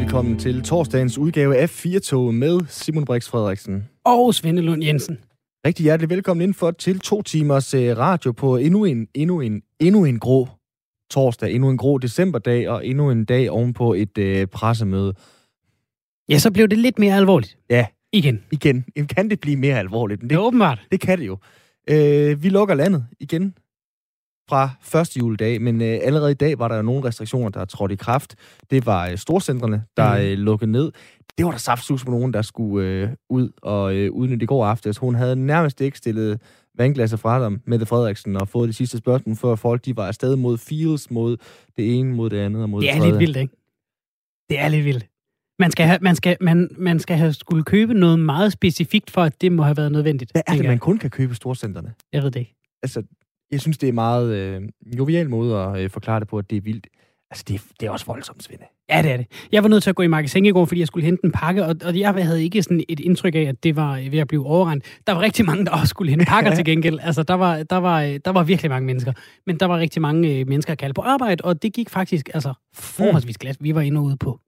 Velkommen til torsdagens udgave af 4 med Simon Brix Frederiksen. Og Svende Lund Jensen. Rigtig hjertelig velkommen indenfor til to timers øh, radio på endnu en, endnu en, endnu en grå torsdag, endnu en grå decemberdag og endnu en dag ovenpå et øh, pressemøde. Ja, så blev det lidt mere alvorligt. Ja. Igen. Igen. Kan det blive mere alvorligt? Det, det er åbenbart. Det kan det jo. Øh, vi lukker landet igen fra første juledag, men øh, allerede i dag var der jo nogle restriktioner, der er trådt i kraft. Det var øh, storcentrene, der mm. øh, lukkede ned. Det var der saftsus på nogen, der skulle øh, ud og øh, udnytte i går aftes. Hun havde nærmest ikke stillet vandglasset fra dem, Mette Frederiksen, og fået det sidste spørgsmål, før folk de var afsted mod fields, mod det ene, mod det andet og mod det det tredje. Det er lidt vildt, ikke? Det er lidt vildt. Man skal, have, man, skal, man, man skal have skulle købe noget meget specifikt, for at det må have været nødvendigt. Hvad er det, man kun kan købe i storcentrene? Jeg ved det ikke. Altså, jeg synes, det er meget øh, jovial måde at øh, forklare det på, at det er vildt. Altså, det er, det er også voldsomt, Svende. Ja, det er det. Jeg var nødt til at gå i magasin i går, fordi jeg skulle hente en pakke, og, og jeg havde ikke sådan et indtryk af, at det var ved at blive overrendt. Der var rigtig mange, der også skulle hente pakker til gengæld. Altså, der var, der, var, der var virkelig mange mennesker. Men der var rigtig mange øh, mennesker, der på arbejde, og det gik faktisk altså forholdsvis glat. Vi var inde ude på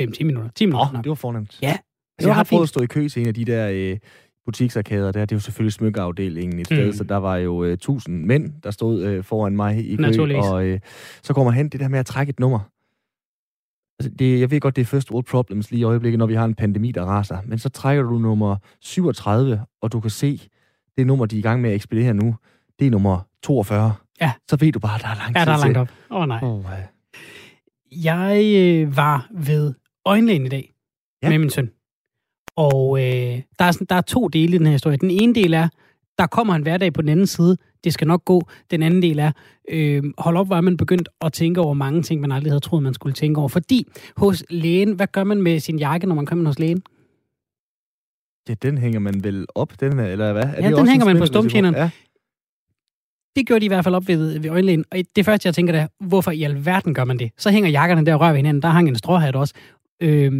5-10 minutter. 10 minutter oh, det var fornemt. Ja, Altså, jeg har prøvet at stå i kø til en af de der øh, butiksarkader der. Det er jo selvfølgelig smykkeafdelingen et sted, mm. så der var jo øh, tusind mænd, der stod øh, foran mig i kø. Og øh, så kommer hen, det der med at trække et nummer. Altså, det, jeg ved godt, det er first world problems lige i øjeblikket, når vi har en pandemi, der raser. Men så trækker du nummer 37, og du kan se, det nummer, de er i gang med at ekspedere nu, det er nummer 42. Ja. Så ved du bare, der er lang tid Ja, der er langt op. Åh oh, nej. Oh, ja. Jeg øh, var ved øjenlægen i dag ja. med min søn. Og øh, der, er, der er to dele i den her historie. Den ene del er, der kommer en hverdag på den anden side. Det skal nok gå. Den anden del er, øh, hold op, hvor man begyndt at tænke over mange ting, man aldrig havde troet, man skulle tænke over. Fordi hos lægen, hvad gør man med sin jakke, når man kommer hos lægen? Ja, den hænger man vel op, den her, eller hvad? Er ja, det den hænger man på stumtjeneren. Ja. Det gjorde de i hvert fald op ved, ved øjenlægen. Og det første, jeg tænker, er, hvorfor i alverden gør man det? Så hænger jakkerne der og rører ved hinanden. Der hang en stråhat også. Øh,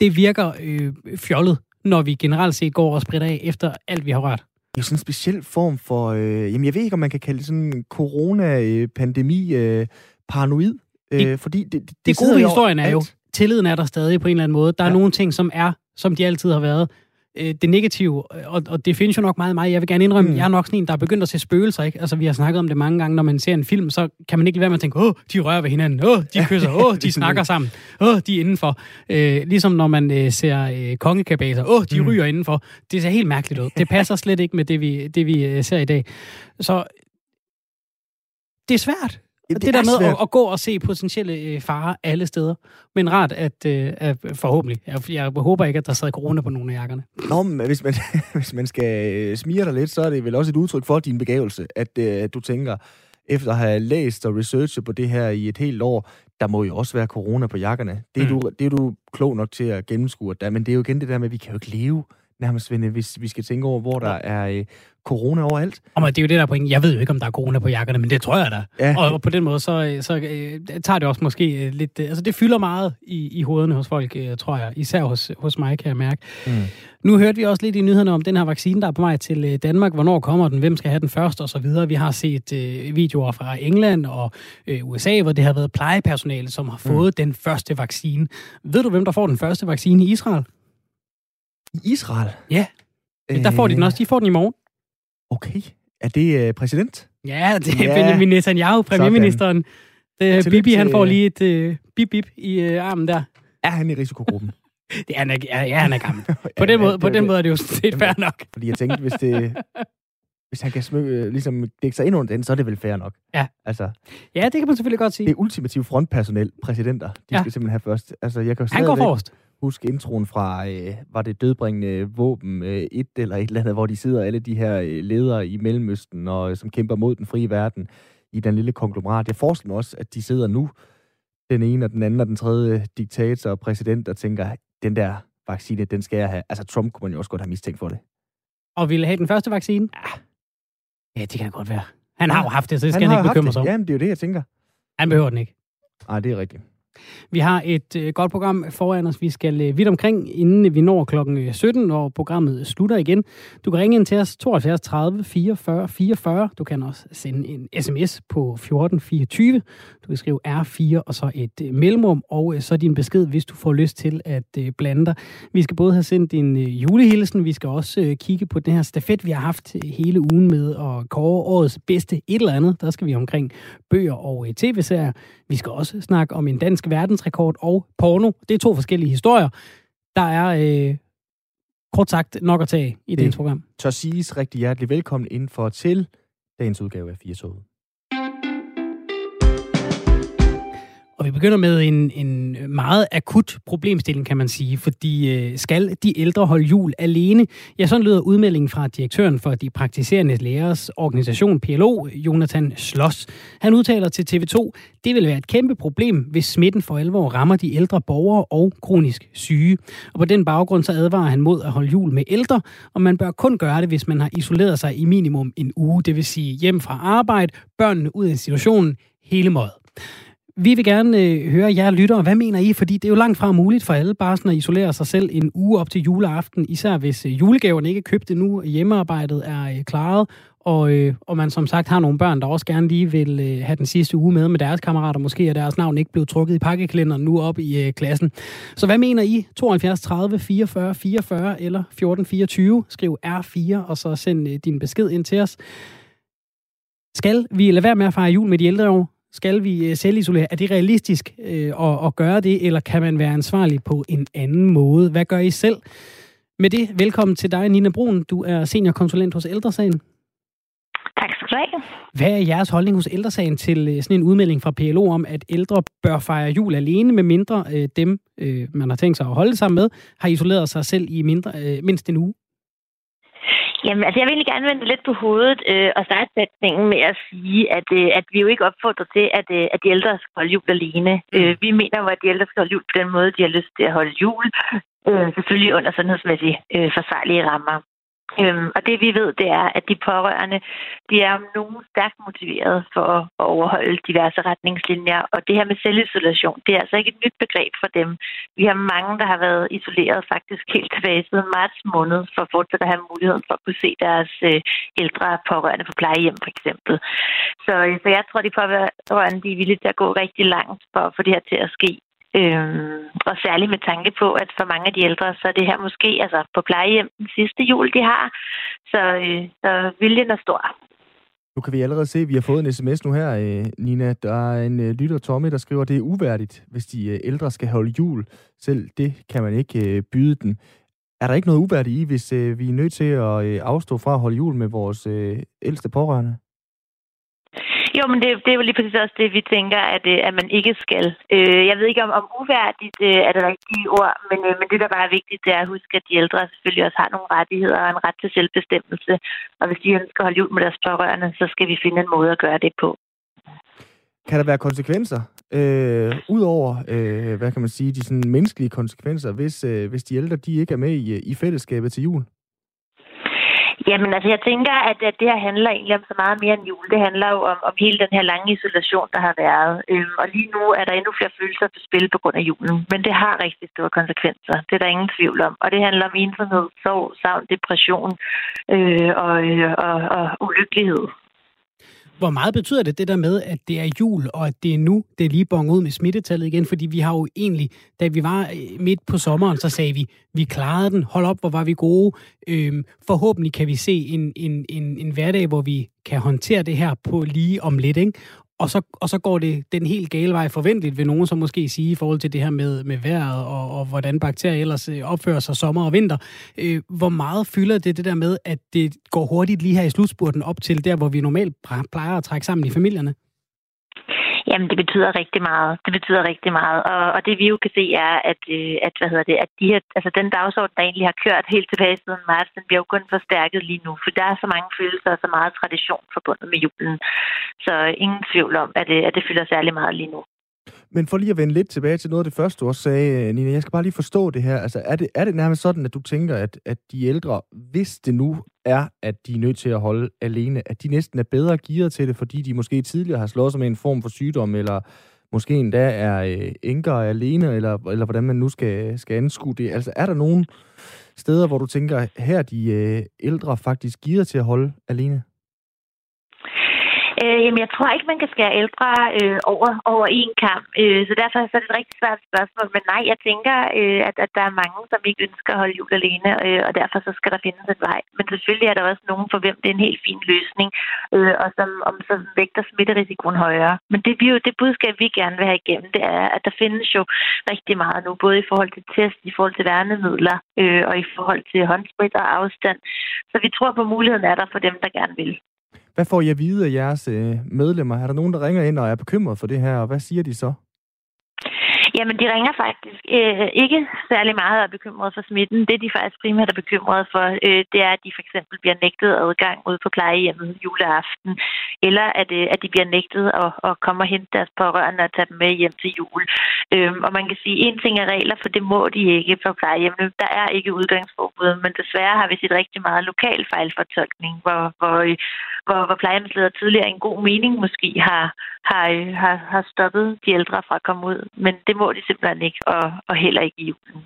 det virker øh, fjollet, når vi generelt set går og spritter af efter alt, vi har rørt. Det er sådan en speciel form for, øh, jamen jeg ved ikke, om man kan kalde det sådan en corona-pandemi øh, paranoid. Øh, det, fordi det, det, det, gode historien er jo, tilliden er der stadig på en eller anden måde. Der er ja. nogle ting, som er, som de altid har været øh, det negative, og, og det findes jo nok meget meget. Jeg vil gerne indrømme, mm. jeg er nok sådan en, der er begyndt at se spøgelser, ikke? Altså, vi har snakket om det mange gange, når man ser en film, så kan man ikke lade være med at tænke, åh, de rører ved hinanden, åh, de kysser, åh, de snakker sammen, åh, de er indenfor. Øh, ligesom når man øh, ser øh, kongekabaser, åh, de mm. ryger indenfor. Det ser helt mærkeligt ud. Det passer slet ikke med det, vi, det, vi øh, ser i dag. Så det er svært. Ja, det, det der med at, at gå og se potentielle øh, farer alle steder. Men rart, at, øh, at forhåbentlig. Jeg, jeg håber ikke, at der sidder corona på nogle af jakkerne. Nå, men hvis man, hvis man skal øh, smire dig lidt, så er det vel også et udtryk for din begævelse, at, øh, du tænker, efter at have læst og researchet på det her i et helt år, der må jo også være corona på jakkerne. Det er, mm. du, det er du klog nok til at gennemskue. Der, men det er jo igen det der med, at vi kan jo ikke leve nærmest, Svende, hvis vi skal tænke over, hvor der er øh, corona overalt. Og det er jo det, der er. Jeg ved jo ikke, om der er corona på jakkerne, men det tror jeg da. Ja. Og, og på den måde, så, så øh, tager det også måske øh, lidt... Øh, altså, det fylder meget i, i hovederne hos folk, øh, tror jeg. Især hos, hos mig, kan jeg mærke. Mm. Nu hørte vi også lidt i nyhederne om den her vaccine, der er på vej til øh, Danmark. Hvornår kommer den? Hvem skal have den først? Og så videre. Vi har set øh, videoer fra England og øh, USA, hvor det har været plejepersonale, som har fået mm. den første vaccine. Ved du, hvem der får den første vaccine i Israel? I Israel? Ja. Øh... Der får de den også. De får den i morgen. Okay. Er det øh, præsident? Ja, det er ja. Benjamin Netanyahu, premierministeren. Det, Bibi, han får lige et øh, bip-bip i øh, armen der. Er han i risikogruppen? det er, han er, ja, han er gammel. På den, måde, på den måde er det jo set fair nok. Fordi jeg tænkte, hvis det, hvis han kan smøge, ligesom dække sig ind under den, så er det vel fair nok. Ja. Altså, ja, det kan man selvfølgelig godt sige. Det er ultimativt frontpersonel, præsidenter, de ja. skal simpelthen have først. Altså, jeg kan han går forrest huske introen fra, øh, var det dødbringende våben øh, et eller et eller andet, hvor de sidder alle de her øh, ledere i Mellemøsten, og øh, som kæmper mod den frie verden i den lille konglomerat. Jeg forestiller mig også, at de sidder nu, den ene og den anden og den tredje diktator og præsident, og tænker, den der vaccine, den skal jeg have. Altså Trump kunne man jo også godt have mistænkt for det. Og ville have den første vaccine? Ja, ja det kan godt være. Han har jo haft det, så det skal han, han ikke bekymre sig om. Jamen, det er jo det, jeg tænker. Han behøver den ikke. Nej, det er rigtigt. Vi har et øh, godt program foran os. Vi skal øh, vidt omkring, inden vi når klokken øh, 17, når programmet slutter igen. Du kan ringe ind til os 72 30 44 44. Du kan også sende en sms på 1424. Du kan skrive R4 og så et øh, mellemrum, og øh, så din besked, hvis du får lyst til at øh, blande dig. Vi skal både have sendt din øh, julehilsen, vi skal også øh, kigge på den her stafet, vi har haft øh, hele ugen med at kåre årets bedste et eller andet. Der skal vi omkring bøger og øh, tv-serier. Vi skal også snakke om en dansk verdensrekord og porno. Det er to forskellige historier. Der er øh, kort sagt nok at tage i det, det program. Tør siges rigtig hjertelig velkommen ind for til dagens udgave af 4 Og vi begynder med en, en meget akut problemstilling, kan man sige, fordi øh, skal de ældre holde jul alene? Ja, sådan lyder udmeldingen fra direktøren for de praktiserende lærers organisation PLO, Jonathan Sloss. Han udtaler til TV2, det vil være et kæmpe problem, hvis smitten for alvor rammer de ældre borgere og kronisk syge. Og på den baggrund så advarer han mod at holde jul med ældre, og man bør kun gøre det, hvis man har isoleret sig i minimum en uge, det vil sige hjem fra arbejde, børnene ud af institutionen, hele måden. Vi vil gerne øh, høre jer lyttere. Hvad mener I? Fordi det er jo langt fra muligt for alle bare sådan at isolere sig selv en uge op til juleaften, især hvis øh, julegaverne ikke er købt endnu, hjemmearbejdet er øh, klaret, og, øh, og man som sagt har nogle børn, der også gerne lige vil øh, have den sidste uge med med deres kammerater. Måske er deres navn ikke blevet trukket i pakkekalenderen nu op i øh, klassen. Så hvad mener I? 72 30 44 44 eller 14 24? Skriv R4, og så send øh, din besked ind til os. Skal vi lade være med at fejre jul med de ældre år? Skal vi øh, selvisolere? Er det realistisk øh, at, at gøre det, eller kan man være ansvarlig på en anden måde? Hvad gør I selv? Med det, velkommen til dig, Nina Brun. Du er seniorkonsulent hos Ældresagen. Tak skal du have. Hvad er jeres holdning hos Ældresagen til øh, sådan en udmelding fra PLO om, at ældre bør fejre jul alene, med mindre øh, dem, øh, man har tænkt sig at holde sammen med, har isoleret sig selv i mindre, øh, mindst en uge? Jamen, altså jeg vil egentlig gerne vende lidt på hovedet øh, og starte sætningen med at sige, at, øh, at vi jo ikke opfordrer til, at, øh, at de ældre skal holde jul alene. Mm. Øh, vi mener jo, at de ældre skal holde jul på den måde, de har lyst til at holde jul. Øh, selvfølgelig under sundhedsmæssige øh, forsejlige rammer. Øhm, og det vi ved, det er, at de pårørende, de er om nogen stærkt motiveret for at overholde diverse retningslinjer. Og det her med selvisolation, det er altså ikke et nyt begreb for dem. Vi har mange, der har været isoleret faktisk helt tilbage siden marts måned, for at fortsætte at have muligheden for at kunne se deres øh, ældre pårørende på plejehjem for eksempel. Så, øh, så jeg tror, de pårørende de er villige til at gå rigtig langt for at få det her til at ske. Øhm, og særligt med tanke på, at for mange af de ældre, så er det her måske altså på plejehjem den sidste jul, de har. Så, øh, så viljen er stor. Nu kan vi allerede se, at vi har fået en sms nu her, øh, Nina. Der er en øh, lytter, Tommy, der skriver, at det er uværdigt, hvis de øh, ældre skal holde jul. Selv det kan man ikke øh, byde den. Er der ikke noget uværdigt i, hvis øh, vi er nødt til at øh, afstå fra at holde jul med vores ældste pårørende? Jo, men det, det er jo lige præcis også det, vi tænker, at, øh, at man ikke skal. Øh, jeg ved ikke, om, om uværdigt øh, er det rigtige ord, men, øh, men det, der bare er vigtigt, det er at huske, at de ældre selvfølgelig også har nogle rettigheder og en ret til selvbestemmelse. Og hvis de ønsker at holde jul med deres pårørende, så skal vi finde en måde at gøre det på. Kan der være konsekvenser, øh, udover, øh, hvad kan man sige, de sådan menneskelige konsekvenser, hvis, øh, hvis de ældre de ikke er med i, øh, i fællesskabet til jul? Jamen altså, jeg tænker, at, at det her handler egentlig om så meget mere end jul. Det handler jo om, om hele den her lange isolation, der har været. Øhm, og lige nu er der endnu flere følelser på spil på grund af julen. Men det har rigtig store konsekvenser. Det er der ingen tvivl om. Og det handler om ensomhed, sorg, savn, depression øh, og, øh, og, og ulykkelighed. Hvor meget betyder det, det der med, at det er jul, og at det er nu, det er lige bonget ud med smittetallet igen? Fordi vi har jo egentlig, da vi var øh, midt på sommeren, så sagde vi, vi klarede den, hold op, hvor var vi gode. Øhm, forhåbentlig kan vi se en, en, en, en hverdag, hvor vi kan håndtere det her på lige om lidt. Ikke? Og så, og så går det den helt gale vej forventeligt, vil nogen så måske sige, i forhold til det her med, med vejret og, og hvordan bakterier ellers øh, opfører sig sommer og vinter. Øh, hvor meget fylder det det der med, at det går hurtigt lige her i slutspurten op til der, hvor vi normalt plejer at trække sammen i familierne? Jamen, det betyder rigtig meget. Det betyder rigtig meget. Og, og det vi jo kan se er, at, øh, at, hvad hedder det, at de her, altså, den dagsorden, der egentlig har kørt helt tilbage siden marts, den bliver jo kun forstærket lige nu, for der er så mange følelser og så meget tradition forbundet med julen. Så øh, ingen tvivl om, at det, at det fylder særlig meget lige nu. Men for lige at vende lidt tilbage til noget af det første, du også sagde, øh, Nina, jeg skal bare lige forstå det her. Altså, er det, er det nærmest sådan, at du tænker, at, at de ældre, hvis det nu er, at de er nødt til at holde alene, at de næsten er bedre gearet til det, fordi de måske tidligere har slået sig med en form for sygdom, eller måske endda er øh, enker alene, eller, eller hvordan man nu skal, skal anskue det. Altså, er der nogen steder, hvor du tænker, her de øh, ældre faktisk gider til at holde alene? Øh, jamen, jeg tror ikke, man kan skære ældre øh, over, over en kamp. Øh, så derfor så er det et rigtig svært spørgsmål. Men nej, jeg tænker, øh, at, at der er mange, som ikke ønsker at holde jul alene, øh, og derfor så skal der findes en vej. Men selvfølgelig er der også nogen, for hvem det er en helt fin løsning, øh, og som, om, som vægter smitterisikoen højere. Men det, vi jo, det budskab, vi gerne vil have igennem, det er, at der findes jo rigtig meget nu, både i forhold til test, i forhold til værnemidler øh, og i forhold til håndsprit og afstand. Så vi tror på muligheden er der for dem, der gerne vil. Hvad får I at vide af jeres øh, medlemmer? Er der nogen, der ringer ind og er bekymret for det her, og hvad siger de så? Jamen, de ringer faktisk øh, ikke særlig meget og er bekymrede for smitten. Det, de faktisk primært er bekymrede for, øh, det er, at de for eksempel bliver nægtet adgang ud på plejehjemmet juleaften, eller at, øh, at de bliver nægtet at, at komme og hente deres pårørende og tage dem med hjem til jul. Øh, og man kan sige, at en ting er regler, for det må de ikke på plejehjemmene. Der er ikke udgangsforbud, men desværre har vi set rigtig meget lokal fejlfortolkning, hvor, hvor, øh, hvor, hvor plejehjemsleder tidligere en god mening måske har, har, øh, har, har stoppet de ældre fra at komme ud. Men det må de simpelthen ikke, og, og heller ikke i julen.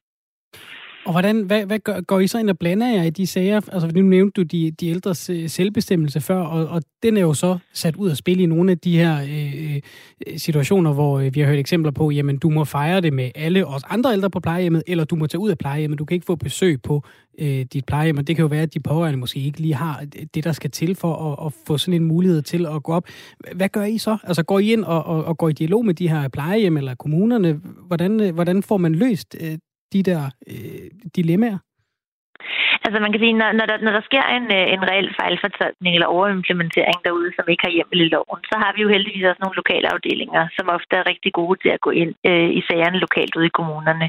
Og hvordan, hvad, hvad gør, går I så ind og blander jer i de sager? Altså, nu nævnte du de, de ældres øh, selvbestemmelse før, og, og den er jo så sat ud af spil i nogle af de her øh, øh situationer, hvor øh, vi har hørt eksempler på, jamen, du må fejre det med alle os andre ældre på plejehjemmet, eller du må tage ud af plejehjemmet. Du kan ikke få besøg på øh, dit plejehjem, og det kan jo være, at de pårørende måske ikke lige har det, der skal til for at, at få sådan en mulighed til at gå op. Hvad gør I så? Altså, går I ind og, og, og går i dialog med de her plejehjem eller kommunerne? Hvordan, hvordan får man løst øh, de der øh, dilemmaer? Altså man kan sige, når, når, der, når der sker en, øh, en reel fejlfortolkning eller overimplementering derude, som ikke har hjemmel i loven, så har vi jo heldigvis også nogle lokale afdelinger, som ofte er rigtig gode til at gå ind øh, i sagerne lokalt ude i kommunerne.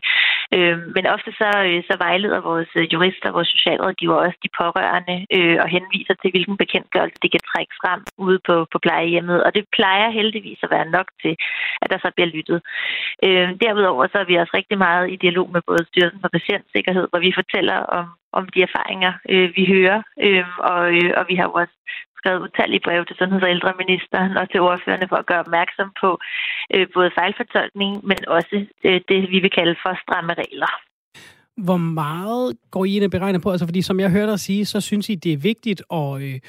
Øh, men ofte så, øh, så vejleder vores øh, jurister, vores socialrådgiver også de pårørende øh, og henviser til, hvilken bekendtgørelse de kan trække frem ude på, på plejehjemmet. Og det plejer heldigvis at være nok til, at der så bliver lyttet. Øh, derudover så er vi også rigtig meget i dialog med både Styrelsen for Patientsikkerhed, hvor vi fortæller om om de erfaringer, øh, vi hører. Øh, og, øh, og vi har jo også skrevet utallige breve til sundheds- og ældreministeren og til ordførerne for at gøre opmærksom på øh, både fejlfortolkning, men også øh, det, vi vil kalde for stramme regler. Hvor meget går I ind og beregner på? Altså, fordi som jeg hørte dig sige, så synes I, det er vigtigt at, øh,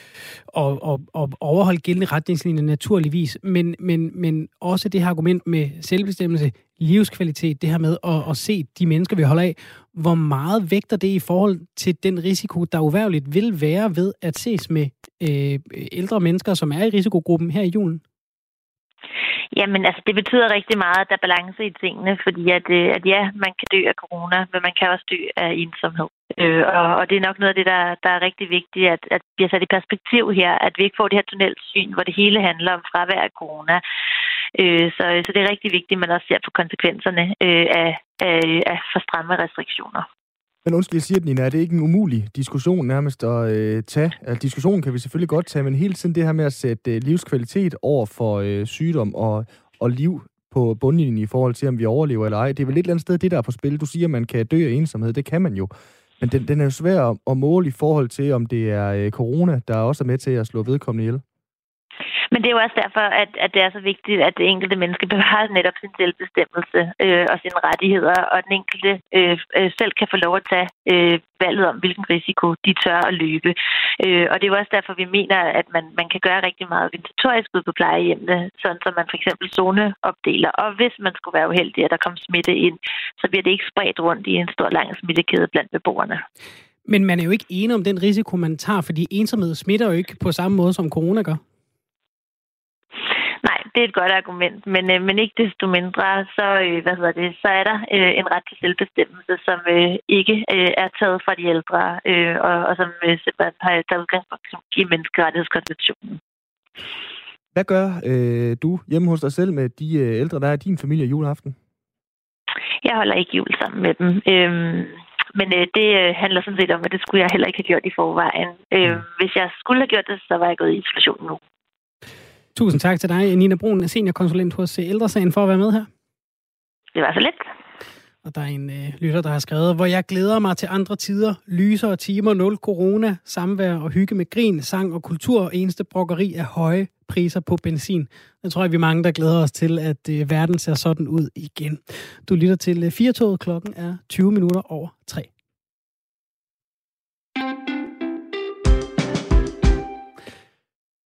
at, at, at overholde gældende retningslinjer naturligvis, men, men, men også det her argument med selvbestemmelse, livskvalitet, det her med at, at se de mennesker, vi holder af. Hvor meget vægter det i forhold til den risiko, der uværligt vil være ved at ses med øh, ældre mennesker, som er i risikogruppen her i julen? Jamen, altså, det betyder rigtig meget, at der er balance i tingene, fordi at, øh, at ja, man kan dø af corona, men man kan også dø af ensomhed. Øh, og, og det er nok noget af det, der, der er rigtig vigtigt, at, at vi har sat i perspektiv her, at vi ikke får det her tunnelsyn, hvor det hele handler om fravær af corona. Øh, så, så det er rigtig vigtigt, at man også ser på konsekvenserne øh, af, af, af for stramme restriktioner. Men undskyld, jeg siger, Nina, er det ikke en umulig diskussion nærmest at øh, tage? Altså, diskussionen kan vi selvfølgelig godt tage, men hele tiden det her med at sætte øh, livskvalitet over for øh, sygdom og, og liv på bundlinjen i forhold til, om vi overlever eller ej. Det er vel et eller andet sted, det der er på spil. Du siger, at man kan dø af ensomhed. Det kan man jo. Men den, den er jo svær at, at måle i forhold til, om det er øh, corona, der også er med til at slå vedkommende ihjel. Men det er jo også derfor, at, at det er så vigtigt, at det enkelte menneske bevarer netop sin selvbestemmelse øh, og sine rettigheder, og den enkelte øh, øh, selv kan få lov at tage øh, valget om, hvilken risiko de tør at løbe. Øh, og det er jo også derfor, vi mener, at man, man kan gøre rigtig meget organisatorisk ud på plejehjemmene, sådan som man for eksempel zoneopdeler. Og hvis man skulle være uheldig, at der kom smitte ind, så bliver det ikke spredt rundt i en stor lang smittekæde blandt beboerne. Men man er jo ikke enig om den risiko, man tager, fordi ensomhed smitter jo ikke på samme måde, som corona gør det er et godt argument, men, øh, men ikke desto mindre, så, øh, hvad hedder det, så er der øh, en ret til selvbestemmelse, som øh, ikke øh, er taget fra de ældre, øh, og, og som øh, simpelthen har taget udgangspunkt i menneskerettighedskonventionen. Hvad gør øh, du hjemme hos dig selv med de øh, ældre, der er i din familie juleaften? Jeg holder ikke jul sammen med dem. Øhm, men øh, det øh, handler sådan set om, at det skulle jeg heller ikke have gjort i forvejen. Øh, mm. Hvis jeg skulle have gjort det, så var jeg gået i isolation nu. Tusind tak til dig, Nina Brun, seniorkonsulent hos øh, Ældresagen, for at være med her. Det var så lidt. Og der er en øh, lytter, der har skrevet, hvor jeg glæder mig til andre tider, lysere timer, nul corona, samvær og hygge med grin, sang og kultur, og eneste brokkeri er høje priser på benzin. Jeg tror, at vi er mange, der glæder os til, at øh, verden ser sådan ud igen. Du lytter til øh, 4 klokken er 20 minutter over 3.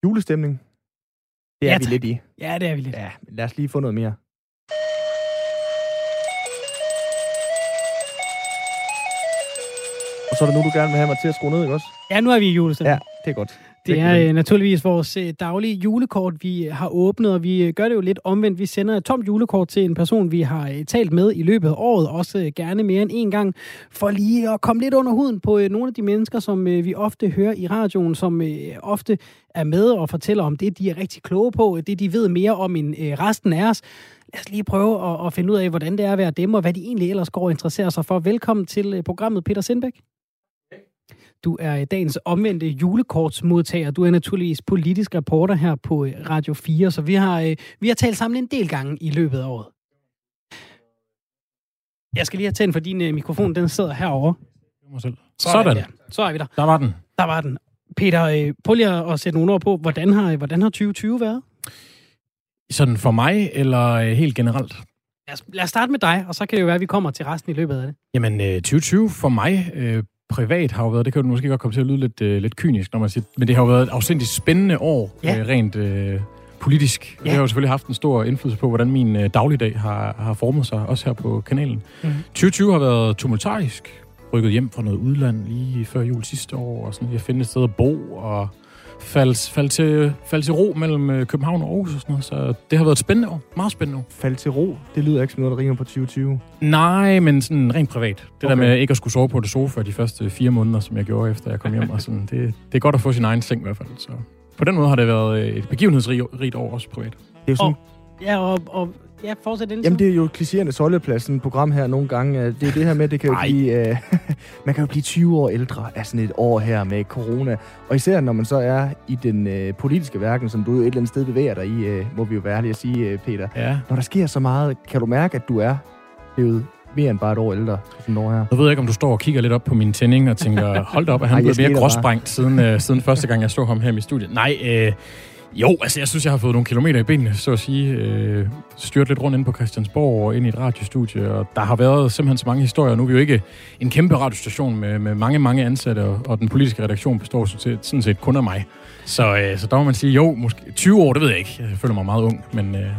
Julestemning Det er ja, vi lidt i. Ja, det er vi lidt. Ja, lad os lige få noget mere. Og så er det nu, du gerne vil have mig til at skrue ned, ikke også? Ja, nu er vi i julestemning. Ja, det er godt. Det er øh, naturligvis vores øh, daglige julekort, vi har åbnet, og vi øh, gør det jo lidt omvendt. Vi sender et tomt julekort til en person, vi har talt med i løbet af året, også gerne mere end en gang, for lige at komme lidt under huden på nogle af de mennesker, som vi ofte hører i radioen, som ofte er med og fortæller om det, de er rigtig kloge på, det de ved mere om end resten af os. Lad os lige prøve at, at finde ud af, hvordan det er at være dem, og hvad de egentlig ellers går og interesserer sig for. Velkommen til programmet, Peter Sindbæk. Du er dagens omvendte julekortsmodtager. Du er naturligvis politisk reporter her på øh, Radio 4, så vi har, øh, vi har talt sammen en del gange i løbet af året. Jeg skal lige have tændt for din øh, mikrofon, den sidder herovre. Sådan. Sådan. Så er vi der. Der var den. Der var den. Peter, prøv lige at sætte nogle ord på, hvordan har, hvordan har 2020 været? Sådan for mig, eller helt generelt? Lad os, lad os starte med dig, og så kan det jo være, at vi kommer til resten i løbet af det. Jamen, 2020 for mig privat har jo været, det kan jo måske godt komme til at lyde lidt, øh, lidt kynisk, når man siger, men det har jo været et afsindigt spændende år, ja. øh, rent øh, politisk. Ja. Det har jo selvfølgelig haft en stor indflydelse på, hvordan min øh, dagligdag har, har formet sig, også her på kanalen. Mm. 2020 har været tumultarisk, rykket hjem fra noget udland lige før jul sidste år, og sådan, jeg finde et sted at bo, og faldt fald til, fald til ro mellem øh, København og Aarhus og sådan noget. Så det har været et spændende år. Meget spændende år. Faldt til ro? Det lyder ikke som noget, der ringer på 2020. Nej, men sådan rent privat. Det okay. der med ikke at skulle sove på det sofa de første fire måneder, som jeg gjorde efter jeg kom hjem. og sådan, det, det er godt at få sin egen seng i hvert fald. Så på den måde har det været et begivenhedsrigt år også privat. Det er jo sådan, og, ja, og, og Ja, fortsæt den. Jamen, det er jo klichéernes holdeplads, program her nogle gange. Det er det her med, det kan jo blive... Uh, man kan jo blive 20 år ældre af sådan et år her med corona. Og især når man så er i den uh, politiske verden, som du et eller andet sted bevæger dig i, uh, må vi jo være ærlige at sige, uh, Peter. Ja. Når der sker så meget, kan du mærke, at du er blevet mere end bare et år ældre, sådan år her. Jeg ved ikke, om du står og kigger lidt op på min tænding og tænker, hold da op, at han er blevet mere gråsprængt siden, uh, siden første gang, jeg så ham her i studiet. Nej, uh, jo, altså jeg synes, jeg har fået nogle kilometer i benene, så at sige. Øh, styrt lidt rundt ind på Christiansborg og ind i et radiostudie, og der har været simpelthen så mange historier. Nu er vi jo ikke en kæmpe radiostation med, med mange, mange ansatte, og, og den politiske redaktion består sådan set kun af mig. Så, øh, så der må man sige, jo, måske 20 år, det ved jeg ikke. Jeg føler mig meget ung, men øh,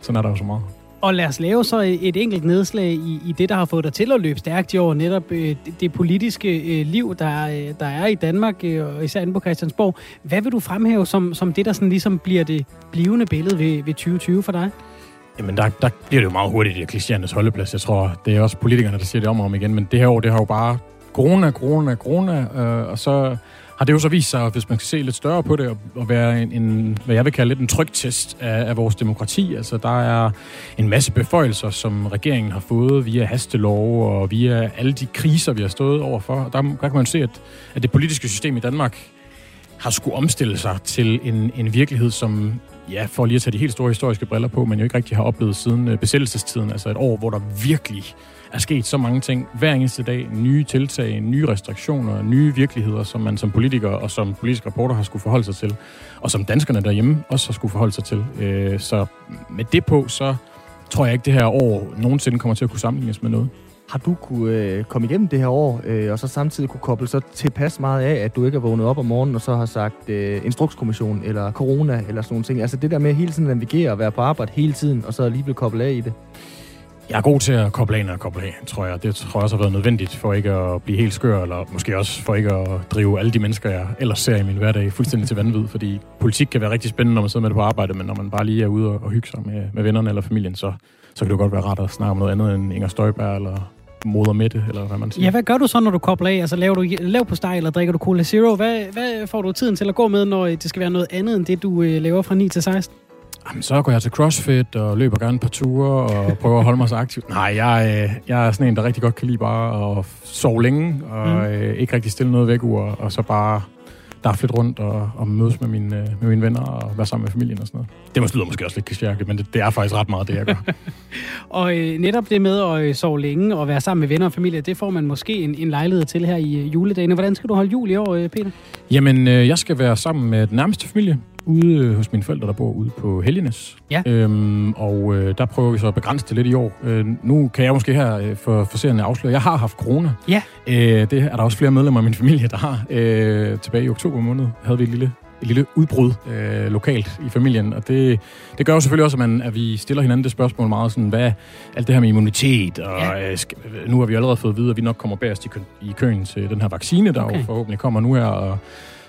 sådan er der jo så meget. Og lad os lave så et enkelt nedslag i, i det, der har fået dig til at løbe stærkt i år, netop øh, det, det politiske øh, liv, der, øh, der er i Danmark, øh, og især inde på Christiansborg. Hvad vil du fremhæve som, som det, der sådan ligesom bliver det blivende billede ved, ved 2020 for dig? Jamen, der, der bliver det jo meget hurtigt i klichéernes holdeplads. Jeg tror, det er også politikerne, der siger det om og om igen. Men det her år, det har jo bare corona, corona, corona, øh, og så har det jo så vist sig, hvis man skal se lidt større på det, at være en, en hvad jeg vil kalde lidt en trygtest af, af vores demokrati. Altså, der er en masse beføjelser, som regeringen har fået via hastelov og via alle de kriser, vi har stået overfor. Der, der kan man se, at, at det politiske system i Danmark har skulle omstille sig til en, en virkelighed, som ja, for lige at tage de helt store historiske briller på, men jo ikke rigtig har oplevet siden øh, besættelsestiden. Altså et år, hvor der virkelig er sket så mange ting hver eneste dag. Nye tiltag, nye restriktioner, nye virkeligheder, som man som politiker og som politisk reporter har skulle forholde sig til. Og som danskerne derhjemme også har skulle forholde sig til. Øh, så med det på, så tror jeg ikke, det her år nogensinde kommer til at kunne sammenlignes med noget. Har du kunne øh, komme igennem det her år, øh, og så samtidig kunne koble så tilpas meget af, at du ikke er vågnet op om morgenen, og så har sagt øh, instrukskommission, eller corona, eller sådan nogle ting? Altså det der med hele tiden at navigere og være på arbejde hele tiden, og så alligevel koble af i det? Jeg er god til at koble af og koble af, tror jeg. Det tror jeg også har været nødvendigt for ikke at blive helt skør, eller måske også for ikke at drive alle de mennesker, jeg ellers ser i min hverdag, fuldstændig til vanvid. Fordi politik kan være rigtig spændende, når man sidder med det på arbejde, men når man bare lige er ude og, hygge sig med, med vennerne eller familien, så, så kan det godt være rart at snakke om noget andet end Inger Støjberg eller moder Mette, eller hvad man siger. Ja, hvad gør du så, når du kobler af? Altså, laver du lav på steg, eller drikker du Cola Zero? Hvad, hvad får du tiden til at gå med, når det skal være noget andet end det, du øh, laver fra 9 til 16? Jamen, så går jeg til CrossFit og løber gerne på ture og prøver at holde mig så aktiv. Nej, jeg, øh, jeg er sådan en, der rigtig godt kan lide bare at sove længe og mm. øh, ikke rigtig stille noget væk ur, og så bare lidt rundt og, og mødes med mine, øh, med mine venner og være sammen med familien og sådan noget. Det måske lyder måske også lidt kishærke, men det, det er faktisk ret meget det, jeg gør. og øh, netop det med at øh, sove længe og være sammen med venner og familie, det får man måske en, en lejlighed til her i øh, juledagene. Hvordan skal du holde jul i år, øh, Peter? Jamen, øh, jeg skal være sammen med den nærmeste familie ude øh, hos mine forældre, der bor ude på Helgenes. Ja. Øhm, og øh, der prøver vi så at begrænse det lidt i år. Øh, nu kan jeg måske her øh, for, for serien afsløre, jeg har haft corona. Ja. Øh, det er der også flere medlemmer af min familie, der har. Øh, tilbage i oktober måned havde vi et lille et lille udbrud øh, lokalt i familien, og det, det gør jo selvfølgelig også, at, man, at vi stiller hinanden det spørgsmål meget sådan, hvad alt det her med immunitet, og ja. øh, skal, nu har vi allerede fået at vide, at vi nok kommer bagerst i, kø, i køen til den her vaccine, der okay. jo forhåbentlig kommer nu her, og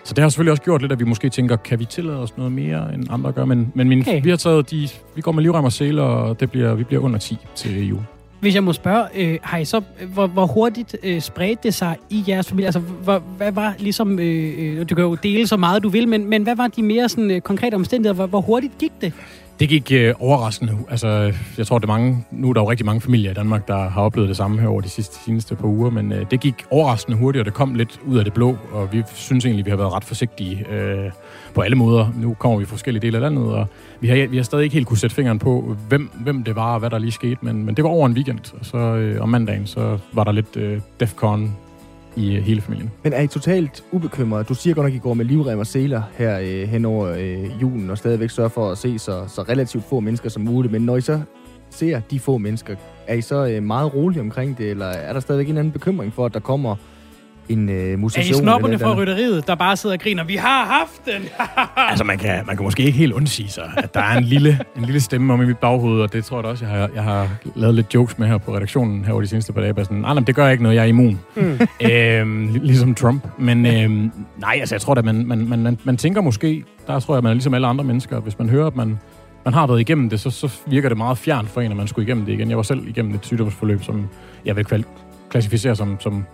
så det har selvfølgelig også gjort lidt, at vi måske tænker, kan vi tillade os noget mere, end andre gør? Men, men min, okay. vi har taget de, vi går med livrem og sæler, og det bliver, vi bliver under 10 til jul. Hvis jeg må spørge, øh, har I så, hvor, hvor hurtigt øh, spredte det sig i jeres familie? Altså, hvor, hvad var ligesom, øh, øh, du kan jo dele så meget du vil, men, men hvad var de mere sådan, øh, konkrete omstændigheder? Hvor, hvor hurtigt gik det? Det gik øh, overraskende. Altså, jeg tror, det er mange, nu er der jo rigtig mange familier i Danmark, der har oplevet det samme her over de sidste, seneste par uger, men øh, det gik overraskende hurtigt, og det kom lidt ud af det blå, og vi synes egentlig, vi har været ret forsigtige øh, på alle måder. Nu kommer vi fra forskellige dele af landet, og vi har, vi har stadig ikke helt kunne sætte fingeren på, hvem, hvem det var, og hvad der lige skete, men, men det var over en weekend, og så øh, om mandagen, så var der lidt øh, DEFCON i øh, hele familien. Men er I totalt ubekymret? Du siger godt nok, at I går med livrem og seler her øh, hen over øh, julen, og stadigvæk sørger for at se så, så relativt få mennesker som muligt. Men når I så ser de få mennesker, er I så øh, meget rolige omkring det, eller er der stadigvæk en anden bekymring for, at der kommer en øh, mutation. Er I snopperne fra rytteriet, der bare sidder og griner, vi har haft den? altså, man kan, man kan måske ikke helt undsige sig, at der er en lille, en lille stemme om i mit baghoved, og det tror jeg da også, jeg har, jeg har lavet lidt jokes med her på redaktionen her over de seneste par dage. Sådan, nej, det gør ikke noget, jeg er immun. Mm. øhm, ligesom Trump. Men øhm, nej, altså, jeg tror at man, man, man, man, man tænker måske, der tror jeg, at man er ligesom alle andre mennesker, hvis man hører, at man, man har været igennem det, så, så virker det meget fjern for en, at man skulle igennem det igen. Jeg var selv igennem et sygdomsforløb, som jeg vil klassificere som, som